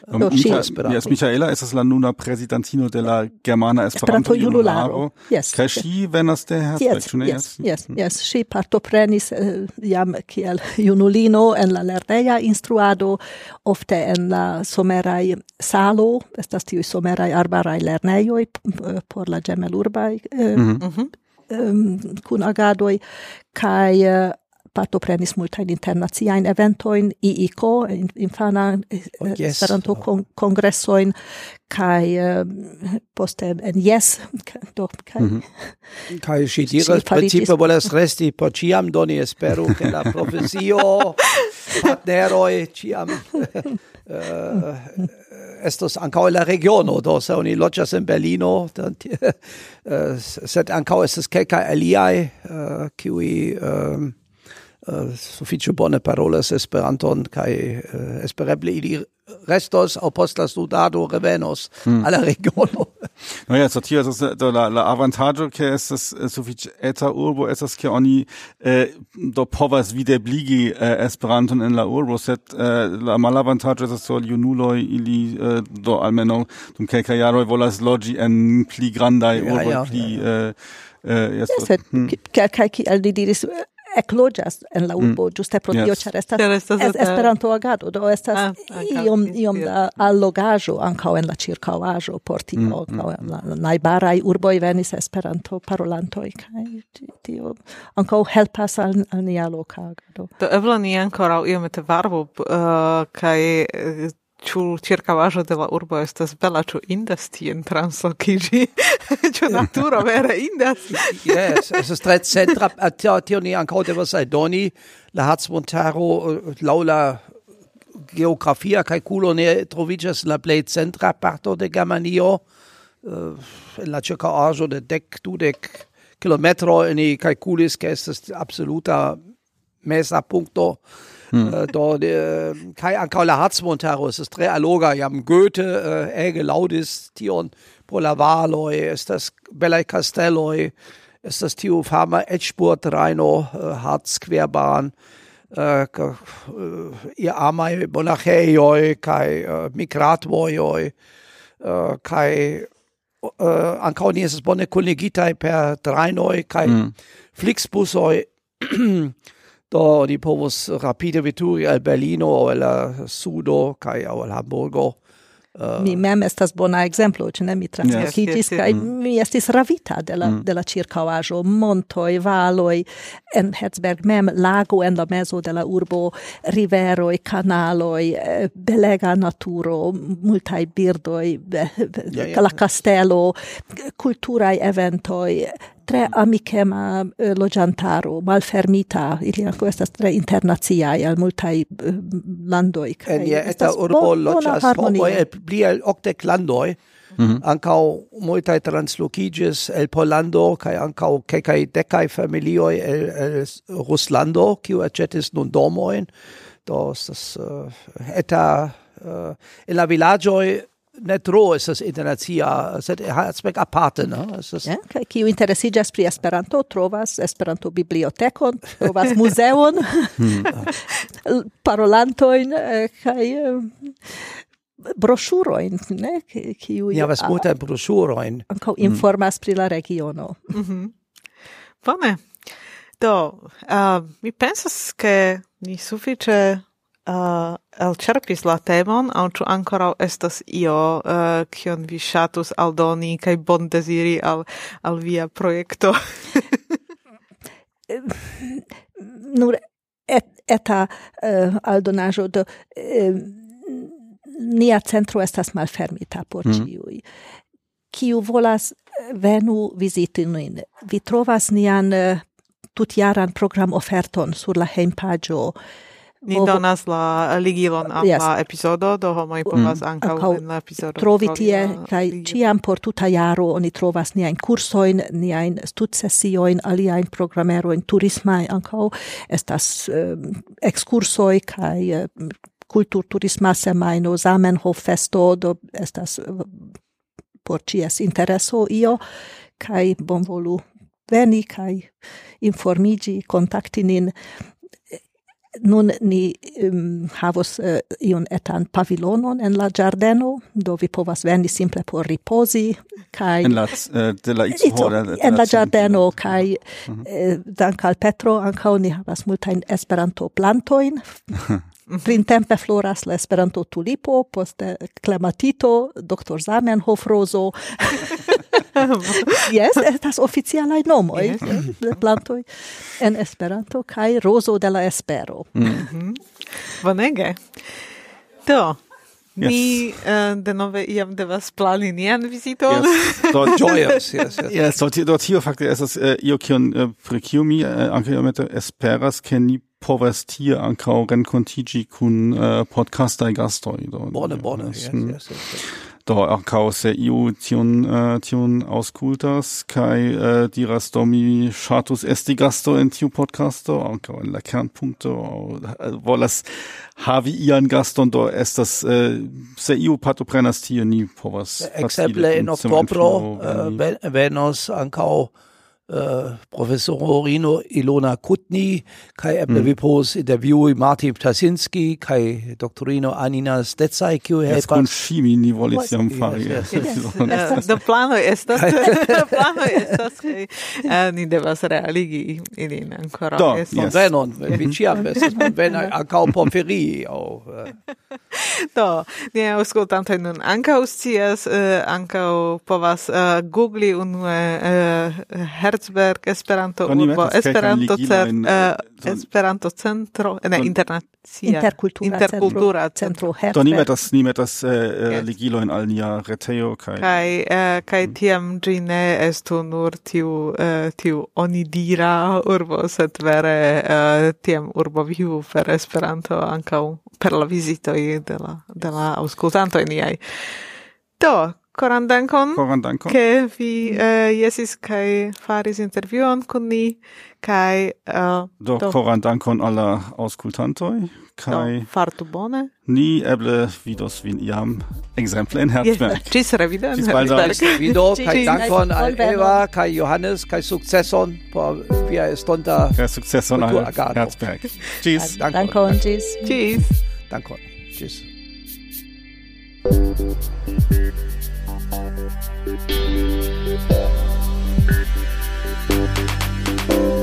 Ehm, oh, um, Micha, yes, Michaela es la nuna presidentino de la Germana Esperanto Junularo. Yes. Kai ŝi yes. venas de Herzberg, yes, yes, mm. Yes, yes, yes. Ŝi partoprenis eh, uh, jam kiel junulino en la lerneja instruado, ofte en la somerai salo, estas tiuj somerai arbarai lernejoi por la gemelurbai uh, eh, mm -hmm. Ehm, um, kun agadoj kaj eh, partoprenis multain internaziain eventoin, IIK, infana oh, eh, yes. Esperanto oh. kon congressoin, kai uh, eh, poste en yes do kai mm -hmm. kai ŝi diras principe volas resti po ciam doni espero che la profesio partneroi ciam uh, eh, estos ankaŭ la regiono do se oni loggias in Berlino uh, sed ankaŭ estas kelkaj uh, kiuj um, uh, suffice bone parolas Esperanton kai uh, eh, espereble ili restos au post la studado revenos mm. alla regiono. No ja, sotio estas do la la avantaggio che es estas eh, sufiĉe eta urbo es che oni eh, do povas videbligi eh, Esperanton en la urbo, set eh, la malavantaĝo das so junuloi ili eh, do almeno dum kelkaj jaro volas logi en pli grandai urboj, ja, ja, pli ja, ja. Eh, Uh, yes, yes, hmm. kaj kiel ni diris, ekloĝas en la mm. urbo mm. giuste pro tio yes. ĉar estas, estas es, Esperanto agado do estas ah, ah iom iom da ah, allogaĵo ankaŭ en la ĉirkaŭaĵo por tio mm, mm. ankaŭ mm, en la najbaraj urboj venis Esperanto parolantoj kaj tio ankaŭ helpas al, al nia loka agado do eble ni ankoraŭ iomete varbo, uh, kaj eh, Ciu circavajo de la urbo estas bela, ciu indas tien translocigi, ciu naturo vere indas. yes, es est tre centra, äh, tio, tio ni ancao devas doni la Harzmontaro äh, laula geografia calculo ne trovigas la plej centra parto de Germanio, uh, en la circaaĵo de dec, dudec kilometro, ni calculis, che estes absoluta mesa punto, Hm. Äh, da, de, ähm, Kai Ankaula Harzmontaros, das Tre Aloga, ja, Goethe, äh, Ege Laudis, Tion Polavaloi, ist das Bella Castelloi, ist das Tio Farmer, Edspurt, Rheino, äh, Harz, Querbahn, äh, äh ihr Amai Bonacheioi, Kai äh, Migratvoioi, äh, Kai äh, Ankaunies Bonne Kollegitai per Dreinoi, Kai hm. mm. Flixbusoi, do di povus rapide veturi al Berlino, al Sudo, kai al Hamburgo. Uh, mi eh, mem estas bona exemplo ĉu ne mi translokiĝis yes, yes, yes. mm. mi estis ravita de la mm. de la ĉirkaŭaĵo, montoj, valoj, en Herzberg mem lago en la mezo de la urbo, riveroj, kanaloj, eh, belega naturo, multaj birdoj, yeah, yeah. la kastelo, kulturaj eventoj, tre amikema eh, loĝantaro, malfermita, ili anco estas tre internaziai al multai eh, landoi. En je eta urbo loĝas homoi, el pli mhm. el octec landoi, Mm -hmm. Multae translocigis el Polando, cae ancao cecai decai familioi el, el Ruslando, quiu accetis nun domoin, do estas uh, eta eh, uh, in la villagioi ne tro estas internacia, sed aspect aparte, no? Estas... Ja, yeah, kiu interesiĝas pri Esperanto, trovas Esperanto-bibliotekon, trovas muzeon, hmm. parolantojn eh, kaj eh, broŝurojn, ne? Kiu ja, was multajn broŝurojn. Ankaŭ hmm. informas pri la regiono. Mm -hmm. Bone. Do, uh, mi pensas, ke ni sufiĉe Eh, uh, elcerpis la temon, au ču ancora estas io, uh, kion vi ŝatus aldoni kaj bondeziri al, al via projekto? Nur et, eta uh, aldonaĵo do uh, nia centro estas malfermita por mm. ciui. Kiu volas venu visiti nin. Vi trovas nian uh, tutjaran program oferton sur la heimpagio uh, Ni movo... donas la ligilon uh, al yes. la epizodo, do homoj mm, povas mm. ankaŭ en la epizodo trovi tie, kaj ĉiam por tuta jaro oni trovas niajn kursojn, niajn studsesiojn, aliajn programerojn, turismaj ankaŭ, estas eh, ekskursoj kaj eh, kulturturisma semajno, Zamenhof festo, do estas por ĉies intereso io, kaj bonvolu veni kaj informigi, kontakti nin Nun ni um, havos uh, iun etan pavilonon en la giardeno, do vi povas veni simple por riposi, kai... En la, uh, de la itso, en la giardeno, kai uh mhm. -huh. eh, dank al Petro ancao ni havas multain esperanto plantoin, mhm. Printempe floras la Esperanto tulipo, poste clematito, doctor Zamenhof rozo. yes, estas oficialaj nomoj yes. de plantoj en Esperanto kaj rozo de la espero. Mm. Mhm. Bonege. Do, Yes. Ni uh, denove iam devas plani nian viziton. Yes. Do joyous, yes, yes. Yes, do, do tio fakte esas uh, eh, io kion uh, pri kiu mi uh, anke iomete esperas ke ni povas tie ankaŭ renkontiĝi kun uh, podcastaj gastoj. Do, bone, bone, yes, yes, mm. yes, yes do ankaŭ se iu tion uh, äh, tion aŭskultas kaj uh, äh, diras do mi ŝatus esti gasto en tiu podcasto ankaŭ en la kernpunkto aŭ äh, volas havi ian gaston do estas uh, se iu partoprenas tie ni povas ekzemple en oktobro venos ankaŭ Äh, uh, professorino Ilona Kutni, kai eble mm. vi povos intervjui Martin Ptasinski, kai doktorino Anina Stetsai, kiu helpas. Yes, kun fimi ni volis jam fari. Yes, yes. Do plano estas, do plano estas, kai uh, ni devas realigi ilin ancora. Do, yes. Venon, vi ciam estas, bonvena ancao pomferi, au... Uh, do, ni auscultantai nun ancao scias, uh, ancao povas uh, googli unue uh, herz Herzberg Esperanto urbo Esperanto cer, eh, eh, in, uh. Esperanto centro ne internacia interkultura interkultura centro, centro Herberg Oni metas ni metas eh, uh, yes. ligilo in al nia reteo kai kai uh, kai mm. tiam ĝi ne estu nur tiu uh, tiu onidira urbo sed vere uh, tiam urbo vivu per Esperanto ankaŭ per la vizito de la de la aŭskultantoj niai Do, Koran Dankon, Que vi eh, uh, jesis kai faris intervion kun ni kai uh, eh, do, do korandankon alla auskultantoj kai do, fartu bone. Ni eble vidos vin iam ekzemple en Herzberg. Ĝis revido en Herzberg. Vido kaj dankon al Eva kaj Johannes kaj sukceson por via estonta kaj sukceson al Herzberg. Ĝis. Dankon. Tschüss, Ĝis. Dankon. Tschüss. Thank you. Thank you.